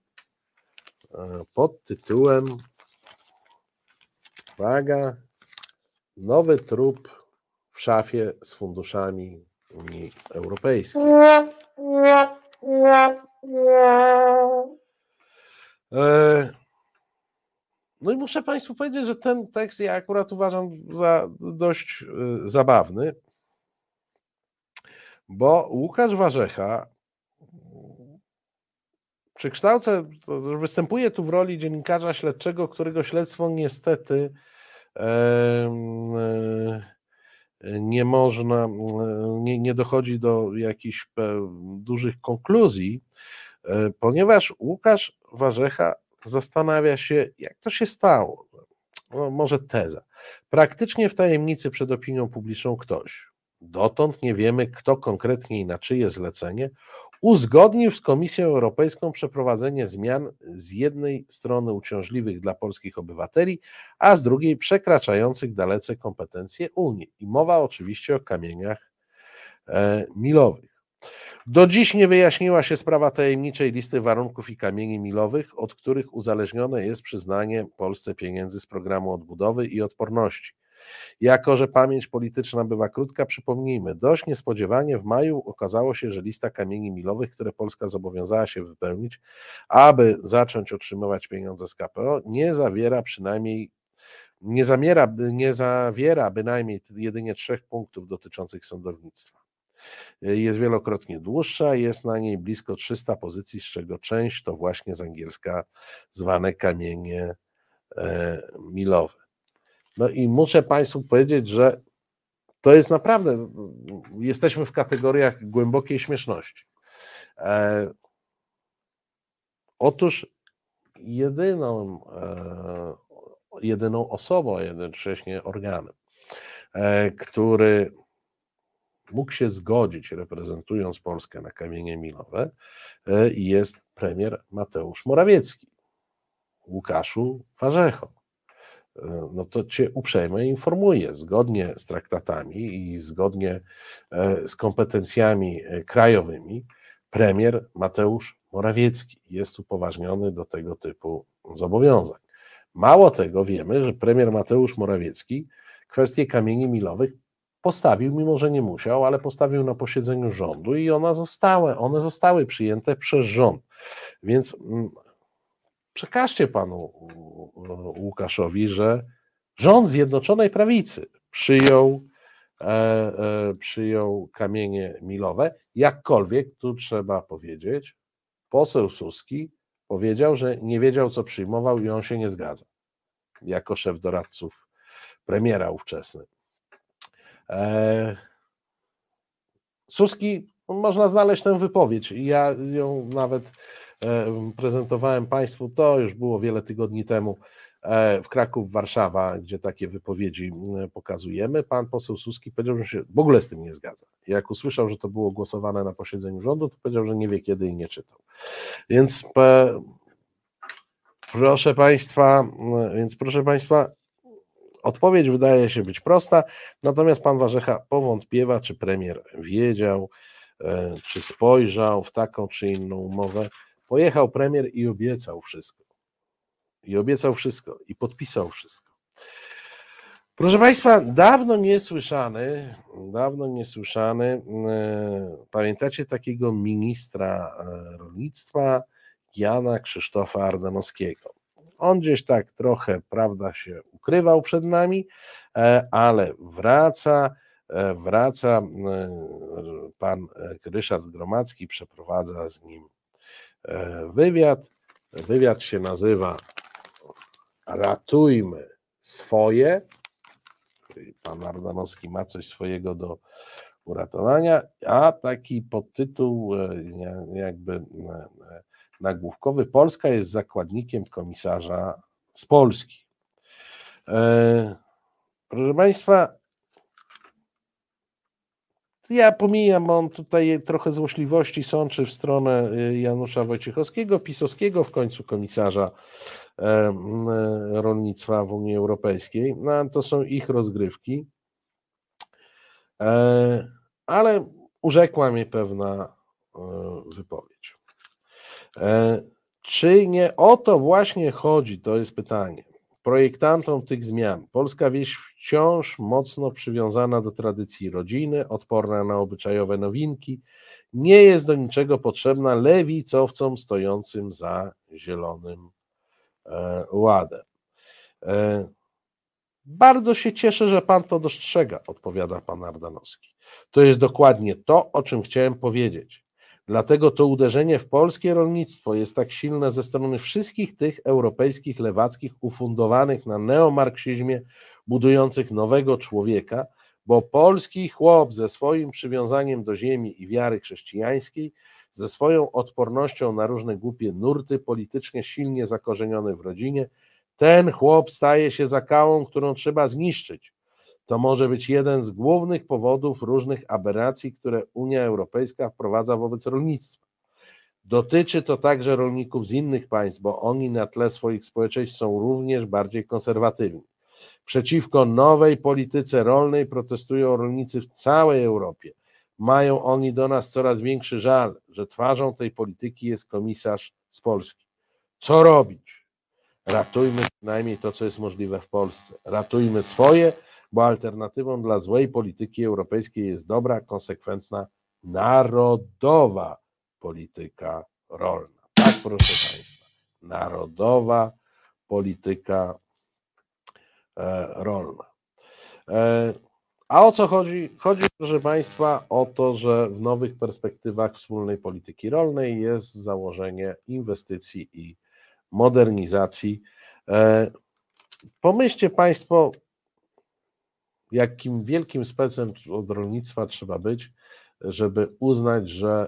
pod tytułem Uwaga, nowy trup w szafie z funduszami Unii Europejskiej. No i muszę Państwu powiedzieć, że ten tekst ja akurat uważam za dość y, zabawny, bo Łukasz Warzecha przekształca, występuje tu w roli dziennikarza śledczego, którego śledztwo niestety nie można, nie, nie dochodzi do jakichś dużych konkluzji, e, ponieważ Łukasz Warzecha zastanawia się, jak to się stało. No, może teza. Praktycznie w tajemnicy przed opinią publiczną ktoś, dotąd nie wiemy, kto konkretnie i na czyje zlecenie, uzgodnił z Komisją Europejską przeprowadzenie zmian z jednej strony uciążliwych dla polskich obywateli, a z drugiej przekraczających dalece kompetencje Unii. I mowa oczywiście o kamieniach e, milowych. Do dziś nie wyjaśniła się sprawa tajemniczej listy warunków i kamieni milowych, od których uzależnione jest przyznanie Polsce pieniędzy z programu odbudowy i odporności. Jako, że pamięć polityczna bywa krótka, przypomnijmy, dość niespodziewanie w maju okazało się, że lista kamieni milowych, które Polska zobowiązała się wypełnić, aby zacząć otrzymywać pieniądze z KPO, nie zawiera przynajmniej nie, zamiera, nie zawiera bynajmniej jedynie trzech punktów dotyczących sądownictwa. Jest wielokrotnie dłuższa, jest na niej blisko 300 pozycji, z czego część to właśnie z angielska zwane kamienie e, milowe. No i muszę Państwu powiedzieć, że to jest naprawdę, jesteśmy w kategoriach głębokiej śmieszności. E, otóż jedyną, e, jedyną osobą, jednocześnie organem, który mógł się zgodzić, reprezentując Polskę na kamienie milowe, e, jest premier Mateusz Morawiecki. Łukaszu Warzecho. E, no to cię uprzejmie informuję, zgodnie z traktatami i zgodnie e, z kompetencjami krajowymi, premier Mateusz Morawiecki jest upoważniony do tego typu zobowiązań. Mało tego, wiemy, że premier Mateusz Morawiecki kwestie kamieni milowych postawił, mimo że nie musiał, ale postawił na posiedzeniu rządu i one zostały, one zostały przyjęte przez rząd. Więc mm, przekażcie panu Łukaszowi, że rząd Zjednoczonej Prawicy przyjął, e, e, przyjął kamienie milowe. Jakkolwiek, tu trzeba powiedzieć, poseł Suski powiedział, że nie wiedział, co przyjmował i on się nie zgadza, jako szef doradców premiera ówczesny. E, Suski, można znaleźć tę wypowiedź. Ja ją nawet e, prezentowałem Państwu, to już było wiele tygodni temu e, w Kraków, Warszawa, gdzie takie wypowiedzi pokazujemy. Pan poseł Suski powiedział, że się w ogóle z tym nie zgadza. Jak usłyszał, że to było głosowane na posiedzeniu rządu, to powiedział, że nie wie kiedy i nie czytał. Więc proszę Państwa, więc proszę Państwa, Odpowiedź wydaje się być prosta, natomiast pan Warzecha powątpiewa, czy premier wiedział, e, czy spojrzał w taką czy inną umowę. Pojechał premier i obiecał wszystko. I obiecał wszystko, i podpisał wszystko. Proszę Państwa, dawno niesłyszany, dawno niesłyszany, e, pamiętacie takiego ministra e, rolnictwa Jana Krzysztofa Ardanowskiego. On gdzieś tak trochę, prawda, się ukrywał przed nami, e, ale wraca, e, wraca e, pan Ryszard Gromacki, przeprowadza z nim wywiad. Wywiad się nazywa Ratujmy swoje. Pan Ardanowski ma coś swojego do uratowania, a taki podtytuł jakby nagłówkowy Polska jest zakładnikiem komisarza z Polski. E, proszę Państwa, ja pomijam, on tutaj trochę złośliwości sączy w stronę y, Janusza Wojciechowskiego, pisowskiego w końcu komisarza e, rolnictwa w Unii Europejskiej. No, to są ich rozgrywki. E, ale urzekła mnie pewna wypowiedź. Czy nie o to właśnie chodzi? To jest pytanie projektantom tych zmian. Polska wieś wciąż mocno przywiązana do tradycji rodziny, odporna na obyczajowe nowinki, nie jest do niczego potrzebna lewicowcom stojącym za zielonym e, ładem. E, bardzo się cieszę, że pan to dostrzega, odpowiada pan Ardanowski. To jest dokładnie to, o czym chciałem powiedzieć. Dlatego to uderzenie w polskie rolnictwo jest tak silne ze strony wszystkich tych europejskich lewackich ufundowanych na neomarksizmie, budujących nowego człowieka, bo polski chłop ze swoim przywiązaniem do ziemi i wiary chrześcijańskiej, ze swoją odpornością na różne głupie nurty, politycznie silnie zakorzeniony w rodzinie, ten chłop staje się zakałą, którą trzeba zniszczyć to może być jeden z głównych powodów różnych aberracji, które Unia Europejska wprowadza wobec rolnictwa. Dotyczy to także rolników z innych państw, bo oni na tle swoich społeczeństw są również bardziej konserwatywni. Przeciwko nowej polityce rolnej protestują rolnicy w całej Europie. Mają oni do nas coraz większy żal, że twarzą tej polityki jest komisarz z Polski. Co robić? Ratujmy przynajmniej to, co jest możliwe w Polsce. Ratujmy swoje, bo alternatywą dla złej polityki europejskiej jest dobra, konsekwentna, narodowa polityka rolna. Tak, proszę Państwa, narodowa polityka e, rolna. E, a o co chodzi? Chodzi, proszę Państwa, o to, że w nowych perspektywach wspólnej polityki rolnej jest założenie inwestycji i modernizacji. E, pomyślcie Państwo, jakim wielkim specem od rolnictwa trzeba być, żeby uznać, że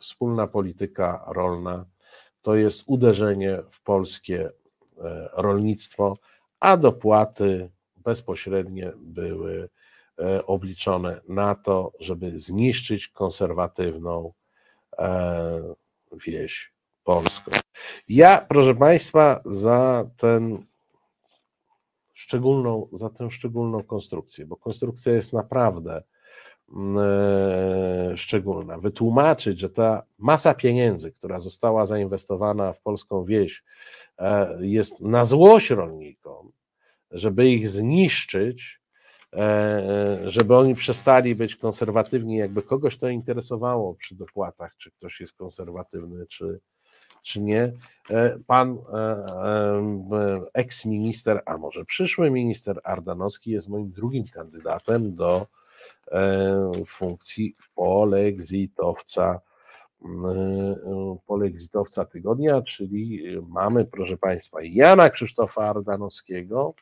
wspólna polityka rolna to jest uderzenie w polskie e, rolnictwo, a dopłaty bezpośrednie były e, obliczone na to, żeby zniszczyć konserwatywną e, wieś polską. Ja, proszę Państwa, za ten szczególną, za tę szczególną konstrukcję, bo konstrukcja jest naprawdę mm, e, szczególna. Wytłumaczyć, że ta masa pieniędzy, która została zainwestowana w polską wieś, e, jest na złość rolnikom, żeby ich zniszczyć, e, żeby oni przestali być konserwatywni, jakby kogoś to interesowało przy dopłatach, czy ktoś jest konserwatywny, czy, czy nie. E, pan e, e, eks-minister, a może przyszły minister Ardanowski jest moim drugim kandydatem do funkcji polexitowca polexitowca tygodnia, czyli mamy, proszę Państwa, Jana Krzysztofa Ardanowskiego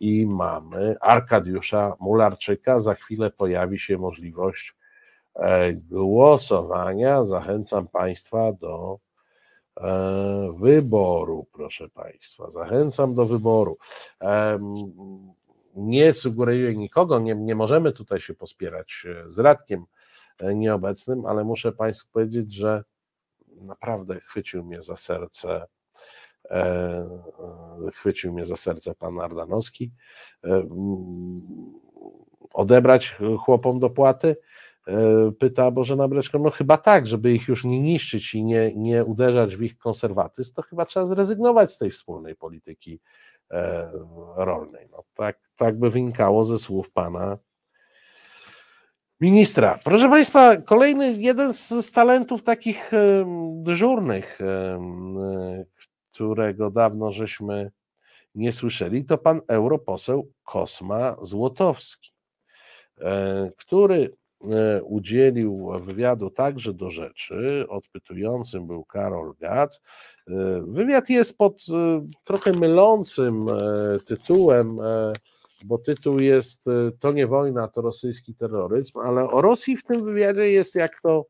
i mamy Arkadiusza Mularczyka. Za chwilę pojawi się możliwość głosowania. Zachęcam Państwa do wyboru, proszę Państwa. Zachęcam do wyboru. Nie sugeruję nikogo, nie, nie możemy tutaj się pospierać e, z Radkiem e, nieobecnym, ale muszę Państwu powiedzieć, że naprawdę chwycił mnie za serce chwycił mnie za serce pan Ardanowski. Odebrać chłopom dopłaty, E, pyta Bożena Breczko, no chyba tak, żeby ich już nie niszczyć i nie, nie uderzać w ich konserwatyzm, to chyba trzeba zrezygnować z tej wspólnej polityki e, rolnej. No tak, tak by wynikało ze słów pana ministra. Proszę Państwa, kolejny jeden z, talentów takich dyżurnych, którego dawno żeśmy nie słyszeli, to pan europoseł Kosma Złotowski, e, który E, udzielił wywiadu także do rzeczy. Odpytującym był Karol Gac. E, wywiad jest pod e, trochę mylącym tytułem, bo tytuł jest To nie wojna, to rosyjski terroryzm, ale o Rosji w tym wywiadzie jest jak to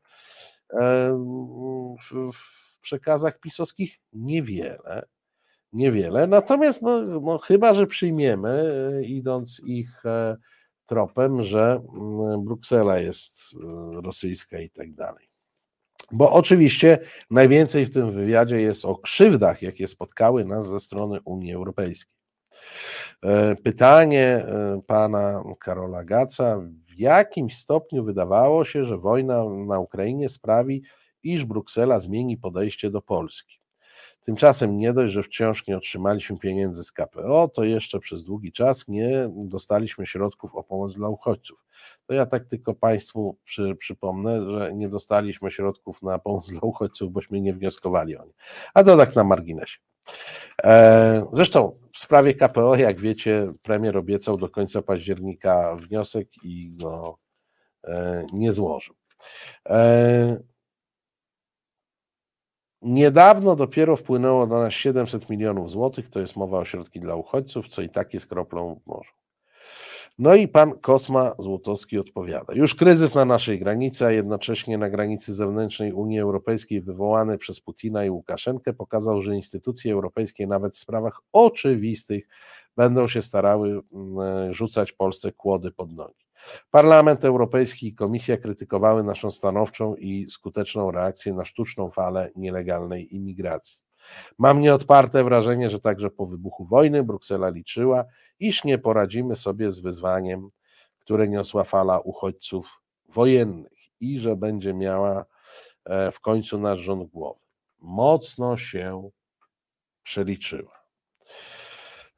w przekazach pisowskich niewiele. Niewiele. Natomiast no, no, chyba, że przyjmiemy, idąc ich tropem, że mm, Bruksela jest y, rosyjska i tak dalej. Bo oczywiście najwięcej w tym wywiadzie jest o krzywdach, jakie spotkały nas ze strony Unii Europejskiej. E, pytanie e, pana Karola Gaca, w jakim stopniu wydawało się, że wojna na Ukrainie sprawi, iż Bruksela zmieni podejście do Polski? Tymczasem nie dość, że wciąż nie otrzymaliśmy pieniędzy z KPO, to jeszcze przez długi czas nie dostaliśmy środków o pomoc dla uchodźców. To ja tak tylko Państwu przy, przypomnę, że nie dostaliśmy środków na pomoc dla uchodźców, bośmy nie wnioskowali o nie. A to tak na marginesie. E, zresztą w sprawie KPO, jak wiecie, premier obiecał do końca października wniosek i go e, nie złożył. Niedawno dopiero wpłynęło do nas 700 milionów złotych, to jest mowa o środki dla uchodźców, co i tak jest kroplą w morzu. No i pan Kosma Złotowski odpowiada. Już kryzys na naszej granicy, a jednocześnie na granicy zewnętrznej Unii Europejskiej wywołany przez Putina i Łukaszenkę pokazał, że instytucje europejskie nawet w sprawach oczywistych będą się starały mm, rzucać Polsce kłody pod nogi. Parlament Europejski i Komisja krytykowały naszą stanowczą i skuteczną reakcję na sztuczną falę nielegalnej imigracji. Mam nieodparte wrażenie, że także po wybuchu wojny Bruksela liczyła, iż nie poradzimy sobie z wyzwaniem, które niosła fala uchodźców wojennych i że będzie miała e, w końcu nasz rząd głowy. Mocno się przeliczyła.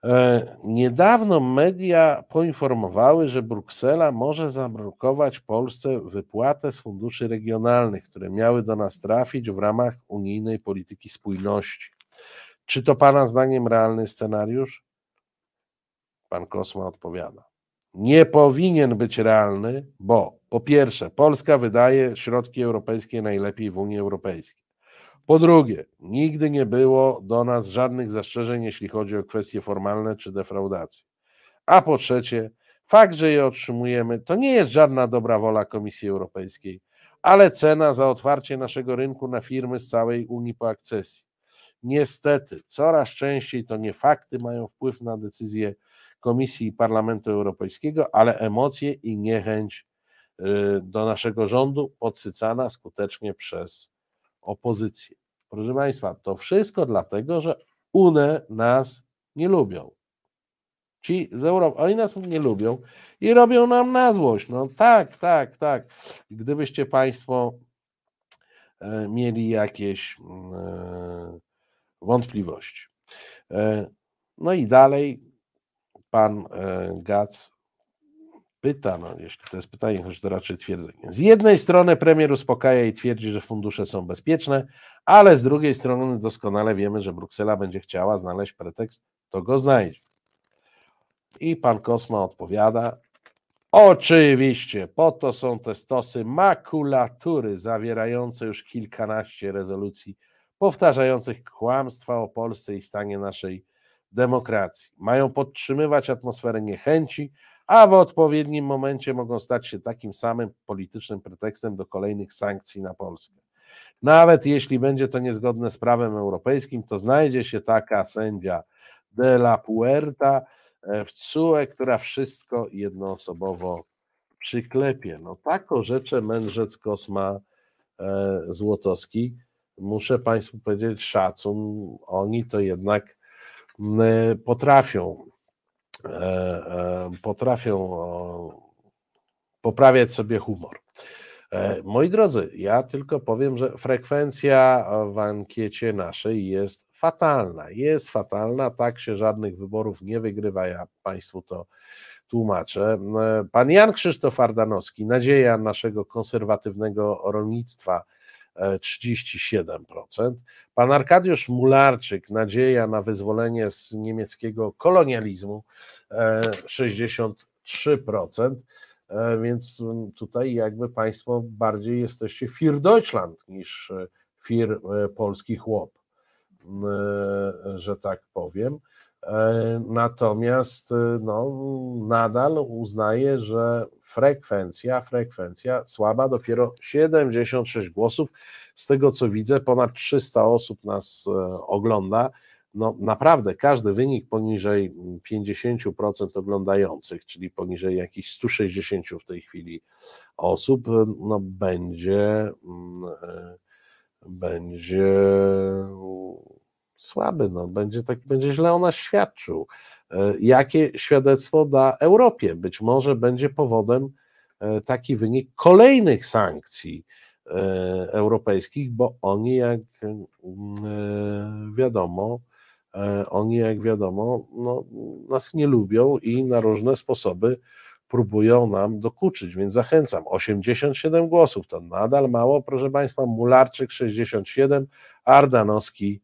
E, niedawno media poinformowały, że Bruksela może zablokować Polsce wypłatę z funduszy regionalnych, które miały do nas trafić w ramach unijnej polityki spójności. Czy to Pana zdaniem realny scenariusz? Pan Kosma odpowiada. Nie powinien być realny, bo po pierwsze, Polska wydaje środki europejskie najlepiej w Unii Europejskiej. Po drugie, nigdy nie było do nas żadnych zastrzeżeń, jeśli chodzi o kwestie formalne czy defraudację. A po trzecie, fakt, że je otrzymujemy, to nie jest żadna dobra wola Komisji Europejskiej, ale cena za otwarcie naszego rynku na firmy z całej Unii po akcesji. Niestety, coraz częściej to nie fakty mają wpływ na decyzje Komisji i Parlamentu Europejskiego, ale emocje i niechęć y, do naszego rządu podsycana skutecznie przez opozycję. Proszę Państwa, to wszystko dlatego, że one nas nie lubią. Ci z Europy, oni nas nie lubią i robią nam na złość. No tak, tak, tak. Gdybyście Państwo e, mieli jakieś e, wątpliwości. E, no i dalej pan Gac pyta, no jeśli to jest pytanie, choć to raczej twierdzenie. Z jednej strony premier uspokaja i twierdzi, że fundusze są bezpieczne, ale z drugiej strony doskonale wiemy, że Bruksela będzie chciała znaleźć pretekst, to go znajdzie. I pan Kosma odpowiada, oczywiście, po to są te stosy makulatury zawierające już kilkanaście rezolucji powtarzających kłamstwa o Polsce i stanie naszej demokracji. Mają podtrzymywać atmosferę niechęci, a w odpowiednim momencie mogą stać się takim samym politycznym pretekstem do kolejnych sankcji na Polskę. Nawet jeśli będzie to niezgodne z prawem europejskim, to znajdzie się taka sędzia de la Puerta e, w CUE, która wszystko jednoosobowo przyklepie. No tak rzecze mędrzec Kosma e, Złotowski. Muszę Państwu powiedzieć szacun, oni to jednak potrafią E, e, potrafią poprawiać sobie humor. E, moi drodzy, ja tylko powiem, że frekwencja w ankiecie naszej jest fatalna. Jest fatalna, tak się żadnych wyborów nie wygrywa, ja Państwu to tłumaczę. Pan Jan Krzysztof Ardanowski, nadzieja naszego konserwatywnego rolnictwa, 37%. Pan Arkadiusz Mularczyk, nadzieja na wyzwolenie z niemieckiego kolonializmu, 63%. E, więc tutaj jakby Państwo bardziej jesteście Fir Deutschland niż e, Fir e, polski chłop, że tak powiem. Natomiast no, nadal uznaję, że frekwencja, frekwencja słaba, dopiero 76 głosów. Z tego co widzę, ponad 300 osób nas ogląda. No naprawdę każdy wynik poniżej 50% oglądających, czyli poniżej jakichś 160 w tej chwili osób, no będzie będzie słaby, no, będzie, tak, będzie źle o nas świadczył. E, jakie świadectwo da Europie? Być może będzie powodem e, taki wynik kolejnych sankcji e, europejskich, bo oni, jak wiadomo, oni, jak wiadomo, no, nas nie lubią i na różne sposoby próbują nam dokuczyć, więc zachęcam. 87 głosów to nadal mało, proszę Państwa. Mularczyk 67, Ardanowski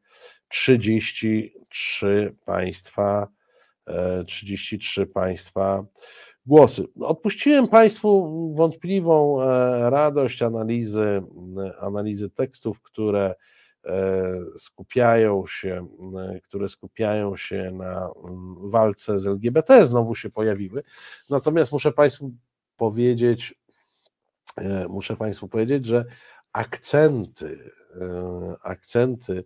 33 państwa, 33 e, państwa głosy. Odpuściłem Państwu wątpliwą e, radość analizy, analizy tekstów, które e, skupiają się, które skupiają się na walce z LGBT, znowu się pojawiły. Natomiast muszę Państwu powiedzieć, muszę Państwu powiedzieć, że akcenty akcenty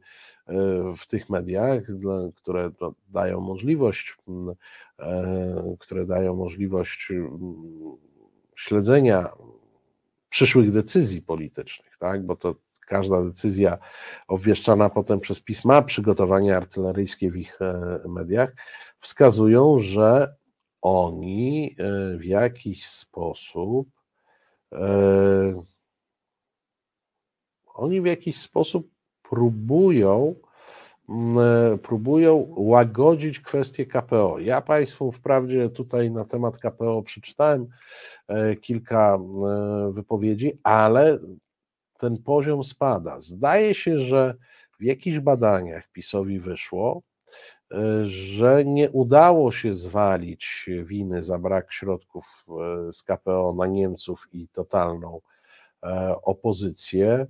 e, w tych mediach, które dają możliwość, e, które dają możliwość śledzenia przyszłych decyzji politycznych, tak? bo to każda decyzja obwieszczana potem przez pisma, przygotowania artyleryjskie w ich mediach, wskazują, że oni w jakiś sposób oni w jakiś sposób próbują próbują łagodzić kwestię KPO. Ja Państwu wprawdzie tutaj na temat KPO przeczytałem kilka wypowiedzi, ale ten poziom spada. Zdaje się, że w jakichś badaniach PiSowi wyszło, e, że nie udało się zwalić winy za brak środków e, z KPO na Niemców i totalną e, opozycję.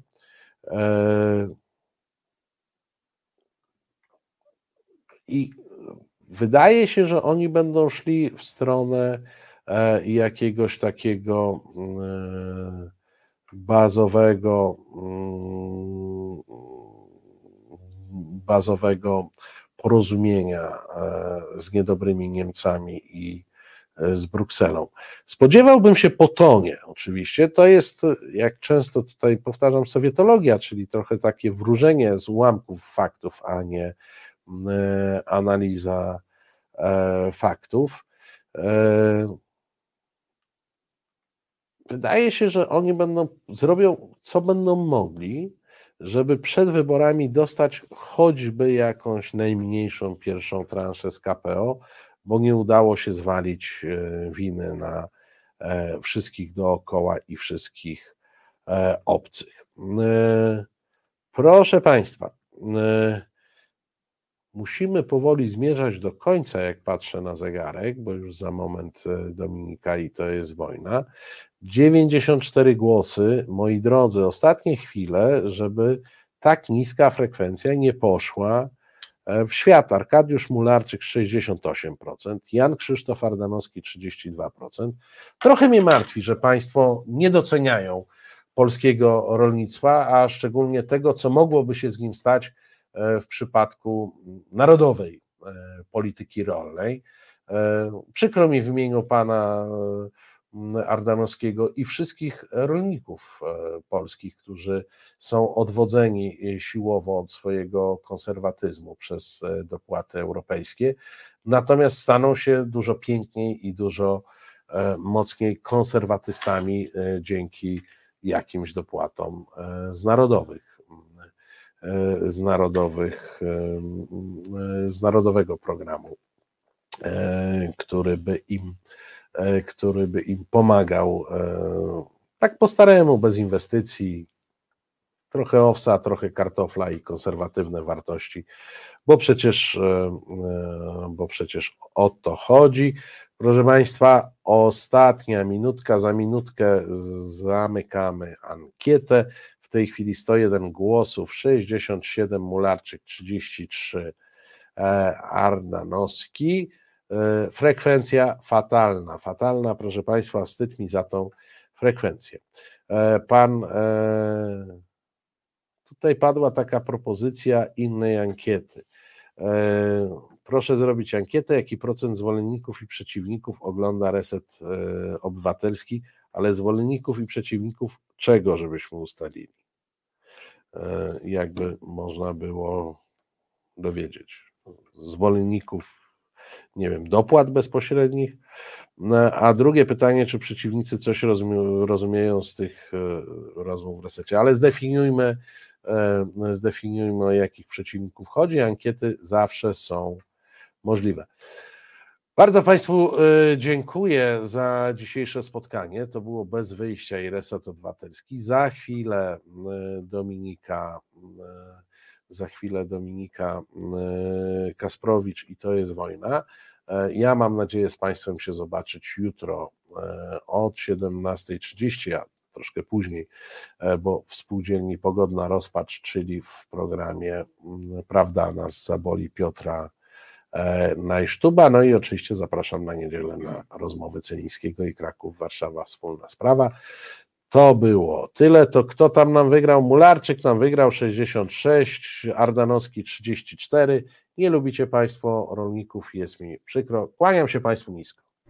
I wydaje się, że oni będą szli w stronę jakiegoś takiego bazowego, mm, bazowego porozumienia e, z niedobrymi Niemcami i e, z Brukselą. Spodziewałbym się po tonie, oczywiście. To jest, jak często tutaj powtarzam, sowietologia, czyli trochę takie wróżenie z ułamków faktów, a nie e, analiza faktów. Wydaje się, że oni będą, zrobią co będą mogli, żeby przed wyborami dostać choćby jakąś najmniejszą pierwszą transzę z KPO, bo nie udało się zwalić e, winy na e, wszystkich dookoła i wszystkich e, obcych. Proszę Państwa, musimy powoli zmierzać do końca, jak patrzę na zegarek, bo już za moment Dominika i to jest wojna. 94 głosy, moi drodzy, ostatnie chwile, żeby tak niska frekwencja nie poszła w świat. Arkadiusz Mularczyk 68%, Jan Krzysztof Ardanowski 32%. Trochę mnie martwi, że Państwo nie doceniają polskiego rolnictwa, a szczególnie tego, co mogłoby się z nim stać e, w przypadku narodowej e, polityki rolnej. Przykro mi w imieniu pana Ardanowskiego i wszystkich rolników e, polskich, którzy są odwodzeni e, siłowo od swojego konserwatyzmu przez e, dopłaty europejskie, natomiast staną się dużo piękniej i dużo mocniej konserwatystami dzięki jakimś dopłatom z narodowych z narodowych z narodowego programu, który by im E, który by im pomagał e, tak po staremu, bez inwestycji, trochę owsa, trochę kartofla i konserwatywne wartości, bo przecież, e, bo przecież o to chodzi. Proszę Państwa, ostatnia minutka, za minutkę zamykamy ankietę. W tej chwili 101 głosów, 67 Mularczyk, 33 Ardanowski. E, frekwencja fatalna. Fatalna, proszę Państwa, wstyd mi za tą frekwencję. E, pan, e, tutaj padła taka propozycja innej ankiety. Proszę zrobić ankietę, jaki procent zwolenników i przeciwników ogląda reset obywatelski, ale zwolenników i przeciwników czego, żebyśmy ustalili? Jakby można było dowiedzieć. Zwolenników nie wiem, dopłat bezpośrednich. No, a drugie pytanie, czy przeciwnicy coś rozumieją z tych e, rozmów w resecie, ale zdefiniujmy, e, zdefiniujmy o jakich przeciwników chodzi. Ankiety zawsze są możliwe. Bardzo Państwu e, dziękuję za dzisiejsze spotkanie. To było bez wyjścia i reset obywatelski. Za chwilę Dominika za chwilę Dominika e, Kasprowicz i to jest wojna. E, ja mam nadzieję z Państwem się zobaczyć jutro e, od 17.30, a troszkę później, bo w spółdzielni Pogodna Rozpacz, czyli w programie Prawda nas zaboli Piotra Najsztuba. No i oczywiście zapraszam na niedzielę na rozmowy Celińskiego i Kraków, Warszawa, wspólna sprawa. To było tyle. To kto tam nam wygrał? Mularczyk nam wygrał 66, Ardanowski 34. Nie lubicie Państwo rolników, jest mi przykro. Kłaniam się Państwu nisko.